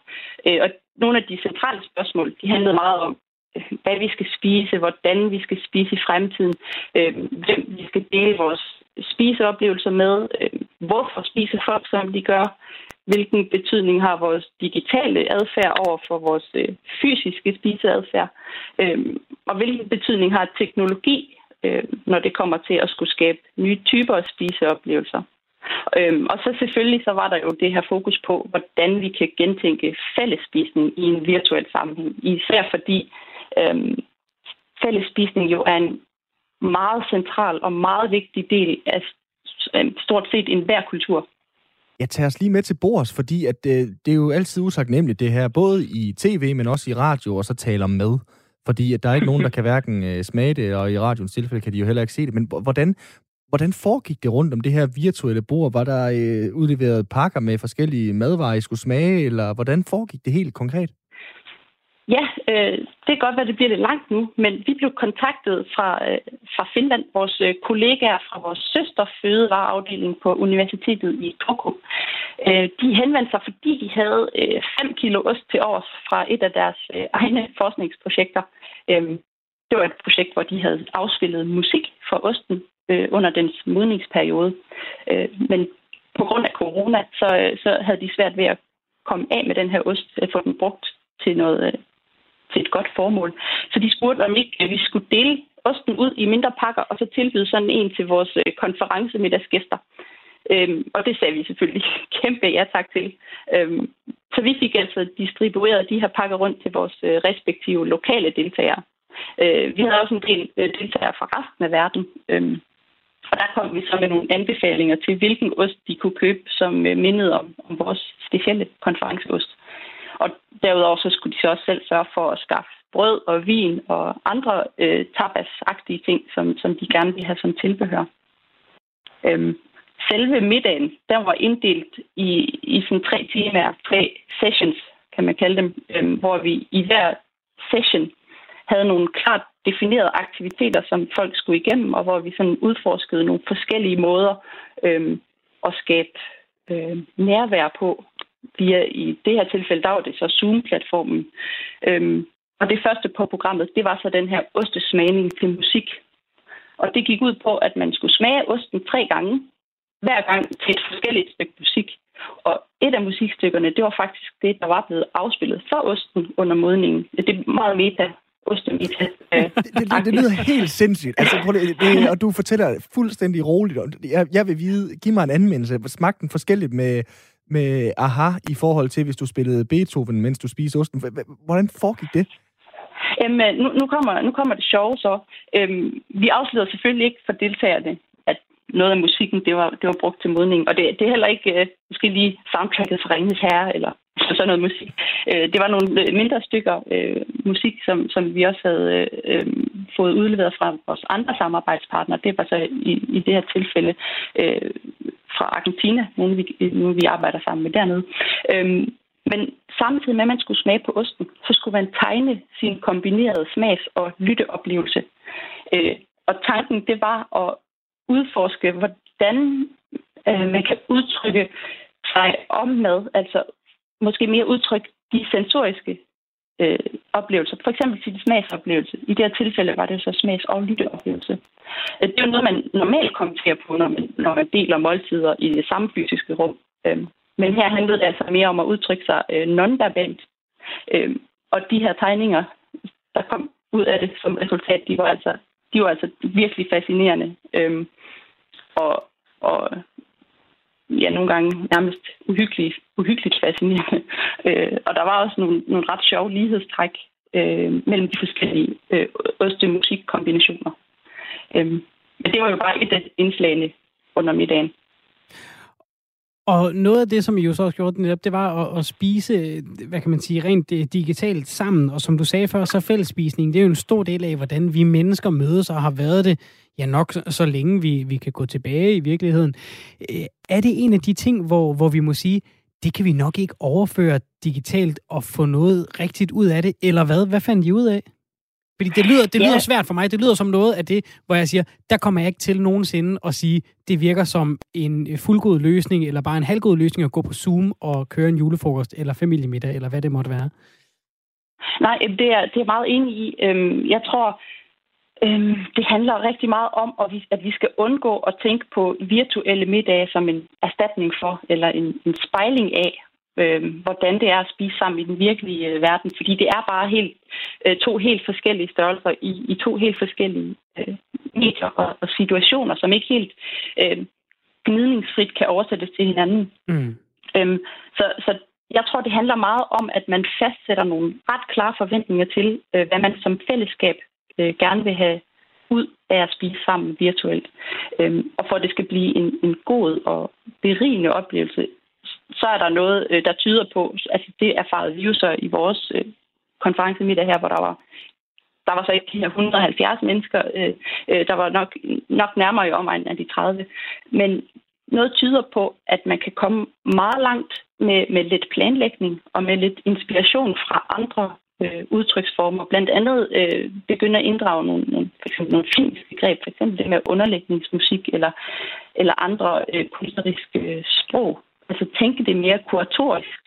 Øh, og nogle af de centrale spørgsmål, de handlede meget om, øh, hvad vi skal spise, hvordan vi skal spise i fremtiden, øh, hvem vi skal dele vores spiseoplevelser med, øh, hvorfor spiser folk, som de gør, hvilken betydning har vores digitale adfærd over for vores øh, fysiske spiseadfærd, øh, og hvilken betydning har teknologi, øh, når det kommer til at skulle skabe nye typer af spiseoplevelser. Øhm, og så selvfølgelig så var der jo det her fokus på, hvordan vi kan gentænke fællesspisning i en virtuel sammenhæng. Især fordi øhm, fællesspisning jo er en meget central og meget vigtig del af stort set enhver kultur. Jeg tager os lige med til bords, fordi at, det, øh, det er jo altid usagnemmeligt det her, både i tv, men også i radio, og så taler med. Fordi at der er ikke nogen, der kan hverken øh, smage det, og i radioens tilfælde kan de jo heller ikke se det. Men hvordan, hvordan foregik det rundt om det her virtuelle bord? Var der øh, udleveret pakker med forskellige madvarer, I skulle smage, eller hvordan foregik det helt konkret? Ja, øh, det kan godt være, det bliver lidt langt nu, men vi blev kontaktet fra, øh, fra Finland, vores øh, kollegaer fra vores søsterfødevareafdeling på Universitetet i Turku. Øh, de henvendte sig, fordi de havde 5 øh, kilo ost til års fra et af deres øh, egne forskningsprojekter. Øh, det var et projekt, hvor de havde afspillet musik for osten øh, under dens modningsperiode. Øh, men på grund af corona, så, øh, så havde de svært ved at komme af med den her ost, at få den brugt til noget, øh, til et godt formål. Så de spurgte, om ikke øh, vi skulle dele osten ud i mindre pakker, og så tilbyde sådan en til vores øh, konferencemiddagsgæster. Øhm, og det sagde vi selvfølgelig kæmpe ja tak til. Øhm, så vi fik altså distribueret de her pakker rundt til vores øh, respektive lokale deltagere. Øh, vi havde også en del øh, deltagere fra resten af verden. Øhm, og der kom vi så med nogle anbefalinger til, hvilken ost de kunne købe, som øh, mindede om, om vores specielle konferenceost. Og derudover så skulle de så også selv sørge for at skaffe brød og vin og andre øh, tapas-agtige ting, som, som de gerne vil have som tilbehør. Øhm, selve middagen, den var inddelt i, i sådan tre timer, tre sessions, kan man kalde dem, øhm, hvor vi i hver session havde nogle klart definerede aktiviteter, som folk skulle igennem, og hvor vi sådan udforskede nogle forskellige måder øhm, at skabe øh, nærvær på via i det her tilfælde, der var det så Zoom-platformen. Øhm, og det første på programmet, det var så den her ostesmagning til musik. Og det gik ud på, at man skulle smage osten tre gange, hver gang til et forskelligt stykke musik. Og et af musikstykkerne, det var faktisk det, der var blevet afspillet for osten under modningen. Det er meget meta ostemita. Øh, det, det, det, lyder helt sindssygt. Altså, prøv det, det, og du fortæller fuldstændig roligt. Jeg, jeg vil vide, giv mig en anmeldelse. Smagte den forskelligt med med aha i forhold til, hvis du spillede Beethoven, mens du spiste osten. Hvordan foregik det? Jamen, øh, nu, nu, kommer, nu kommer det sjove så. Øhm, vi afslører selvfølgelig ikke for deltagerne, at noget af musikken, det var, det var brugt til modning. Og det, det er heller ikke øh, måske lige soundtracket fra Ringens Herre, eller sådan noget musik. Øh, det var nogle øh, mindre stykker øh, musik, som, som vi også havde øh, fået udleveret fra vores andre samarbejdspartnere. Det var så i, i det her tilfælde øh, fra Argentina, nogle vi, nogle vi arbejder sammen med dernede. Øh, men samtidig med, at man skulle smage på osten, så skulle man tegne sin kombinerede smags- og lytteoplevelse. Øh, og tanken, det var at udforske, hvordan øh, man kan udtrykke sig om mad, altså måske mere udtrykke de sensoriske øh, oplevelser. For eksempel sin smagsoplevelse. I det her tilfælde var det så smags- og lytteoplevelse. Øh, det er jo noget, man normalt kommenterer på, når man, når man deler måltider i det samme fysiske rum. Øh, men her handlede det altså mere om at udtrykke sig øh, nonverbalt. Øh, og de her tegninger, der kom ud af det som resultat, de var altså, de var altså virkelig fascinerende. Øh, og, og ja, nogle gange nærmest uhyggeligt, uhyggeligt fascinerende. Øh, og der var også nogle, nogle ret sjove lighedstræk øh, mellem de forskellige øh, oste-musik-kombinationer. Øh, men det var jo bare et af indslagene under middagen. Og noget af det, som I jo så også gjorde netop, det var at, at spise, hvad kan man sige, rent øh, digitalt sammen. Og som du sagde før, så fællesspisning, det er jo en stor del af, hvordan vi mennesker mødes og har været det, ja nok så længe vi, vi kan gå tilbage i virkeligheden. Øh, er det en af de ting, hvor, hvor vi må sige, det kan vi nok ikke overføre digitalt og få noget rigtigt ud af det, eller hvad? Hvad fandt I ud af? Fordi det lyder, det lyder ja. svært for mig. Det lyder som noget af det, hvor jeg siger, der kommer jeg ikke til nogensinde at sige, det virker som en fuldgod løsning, eller bare en halvgod løsning at gå på Zoom og køre en julefrokost, eller familiemiddag, eller hvad det måtte være. Nej, det er, det er meget enig i. Øhm, jeg tror, øhm, det handler rigtig meget om, at vi skal undgå at tænke på virtuelle middage som en erstatning for, eller en, en spejling af, øh, hvordan det er at spise sammen i den virkelige øh, verden. Fordi det er bare helt, øh, to helt forskellige størrelser i, i to helt forskellige øh, medier og, og situationer, som ikke helt øh, gnidningsfrit kan oversættes til hinanden. Mm. Øhm, så, så jeg tror, det handler meget om, at man fastsætter nogle ret klare forventninger til, øh, hvad man som fællesskab øh, gerne vil have ud af at spise sammen virtuelt. Øhm, og for at det skal blive en, en god og berigende oplevelse, så er der noget, øh, der tyder på, altså det erfarede vi jo så i vores øh, konferencemiddag her, hvor der var der var så ikke de her 170 mennesker, øh, øh, der var nok, nok nærmere i omegnen af de 30. Men noget tyder på, at man kan komme meget langt med, med lidt planlægning og med lidt inspiration fra andre øh, udtryksformer. Blandt andet øh, begynde at inddrage nogle, nogle, for eksempel nogle filmiske greb, for eksempel det med underlægningsmusik eller, eller andre øh, kunstneriske øh, sprog. Altså tænke det mere kuratorisk,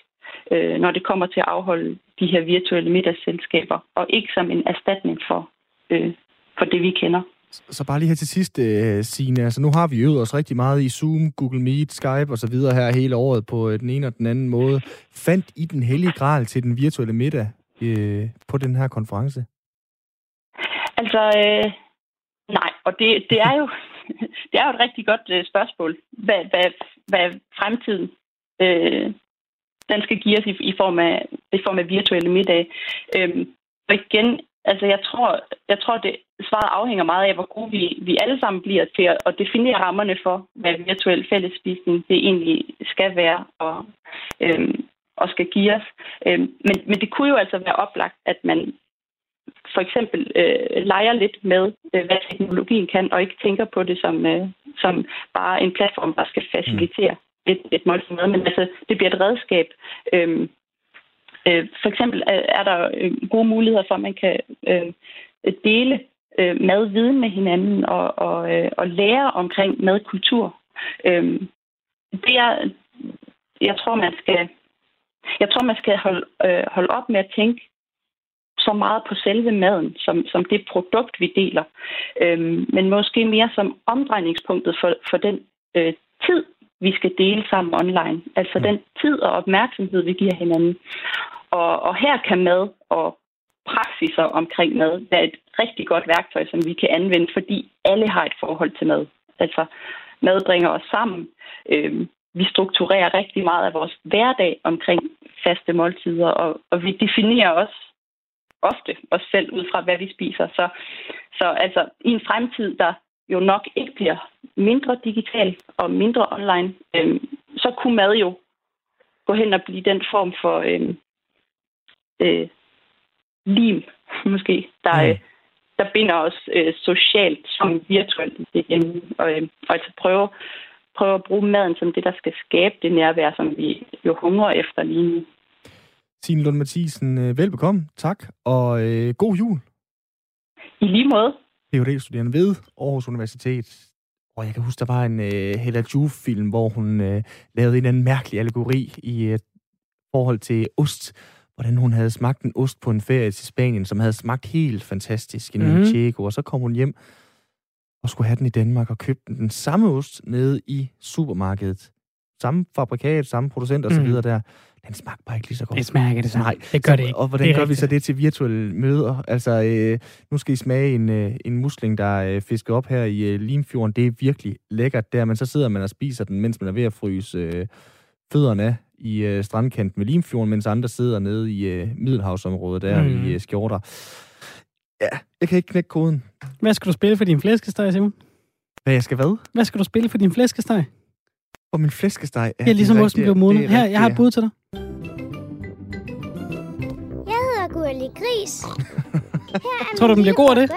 øh, når det kommer til at afholde de her virtuelle middagsselskaber, og ikke som en erstatning for, øh, for det, vi kender. Så bare lige her til sidst, uh, Signe. Altså, nu har vi øvet os rigtig meget i Zoom, Google Meet, Skype og så videre her hele året på øh, den ene og den anden måde. Fandt I den hellige gral til den virtuelle middag uh, på den her konference? Altså, øh, nej. Og det, det, er jo, det er jo et rigtig godt øh, spørgsmål. Hvad, hvad, hvad fremtiden øh, den skal give os i, i, form, af, i form af virtuelle middag. Øhm, og igen, altså jeg tror, jeg tror det svaret afhænger meget af, hvor gode vi, vi alle sammen bliver til at, at definere rammerne for, hvad virtuel fællesspisning det egentlig skal være og, øhm, og skal give os. Øhm, men, men det kunne jo altså være oplagt, at man for eksempel øh, leger lidt med, øh, hvad teknologien kan, og ikke tænker på det som, øh, som bare en platform, der skal facilitere et, et måltid mad, men altså, det bliver et redskab. Øhm, øh, for eksempel er der øh, gode muligheder for, at man kan øh, dele øh, madviden med hinanden og, og, øh, og lære omkring madkultur. Øhm, det er, jeg tror, man skal, jeg tror, man skal holde, øh, holde op med at tænke så meget på selve maden, som, som det produkt, vi deler, øhm, men måske mere som omdrejningspunktet for, for den øh, tid, vi skal dele sammen online. Altså den tid og opmærksomhed, vi giver hinanden. Og, og her kan mad og praksiser omkring mad være et rigtig godt værktøj, som vi kan anvende, fordi alle har et forhold til mad. Altså mad bringer os sammen. Øhm, vi strukturerer rigtig meget af vores hverdag omkring faste måltider, og, og vi definerer også ofte os selv ud fra, hvad vi spiser. Så, så altså i en fremtid, der jo nok ikke bliver mindre digital og mindre online, øh, så kunne mad jo gå hen og blive den form for øh, øh, lim, måske, der, øh, der binder os øh, socialt som virtuelt igen. Og, øh, og altså prøve, prøve at bruge maden som det, der skal skabe det nærvær, som vi jo hungrer efter lige nu. Signe Lund Mathisen, øh, velbekomme. Tak, og øh, god jul. I lige måde. Ph.D.-studerende ved Aarhus Universitet. Og jeg kan huske, der var en uh, Hella Juf-film, hvor hun uh, lavede en anden mærkelig allegori i uh, forhold til ost. Hvordan hun havde smagt en ost på en ferie til Spanien, som havde smagt helt fantastisk i mm. Chico. Og så kom hun hjem og skulle have den i Danmark og købte den samme ost nede i supermarkedet. Samme fabrikat, samme producent osv. Mm. der den smagte bare ikke lige så godt. Det smager ikke det samme. Nej. Det gør det ikke. Og hvordan det gør rigtigt. vi så det til virtuelle møder? Altså, øh, nu skal I smage en, øh, en musling, der er øh, fisket op her i øh, Limfjorden. Det er virkelig lækkert der, men så sidder man og spiser den, mens man er ved at fryse øh, fødderne af i øh, strandkanten med Limfjorden, mens andre sidder nede i øh, Middelhavsområdet der mm. i øh, skjorter. Ja, jeg kan ikke knække koden. Hvad skal du spille for din flæskesteg, Simon? Hvad jeg skal hvad? Hvad skal du spille for din flæskesteg? For min flæskesteg? Ja, ja ligesom osten blev modnet. Her, jeg har et bud til dig. Jeg hedder Gurli Gris. Her er Tror du, den bliver god af det?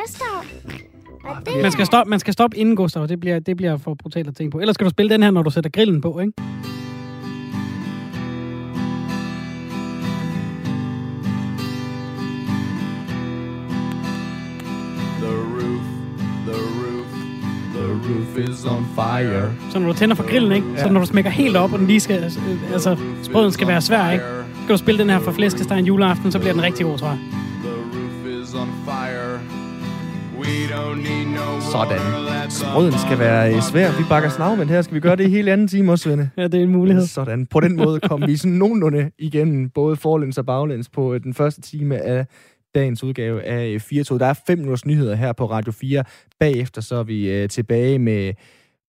det man, skal stoppe, man skal stoppe inden, Gustav. Det bliver, det bliver for brutalt at tænke på. Ellers skal du spille den her, når du sætter grillen på, ikke? Is on fire. Så når du tænder for grillen, ikke? Så når du smækker helt op, og den lige skal, altså, sprøden skal være svær, ikke? Skal du spille den her for flæskestegen juleaften, så bliver den rigtig god, tror jeg. Sådan. Sprøden skal være øh, svær. Vi bakker snav, men her skal vi gøre det i hele anden time også, Svende. Ja, det er en mulighed. Sådan. På den måde kom vi sådan nogenlunde igennem både forlæns og baglæns på øh, den første time af dagens udgave af øh, 4 Der er fem minutters nyheder her på Radio 4. Bagefter så er vi øh, tilbage med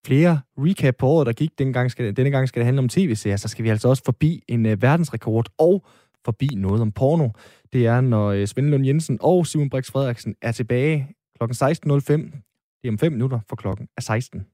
flere recap på året, der gik. Denne gang skal, denne gang skal det handle om tv-serier. Så skal vi altså også forbi en øh, verdensrekord og forbi noget om porno. Det er, når øh, Svend Lund Jensen og Simon Brix Frederiksen er tilbage kl. 16.05 Det er om 5 minutter, for klokken er 16.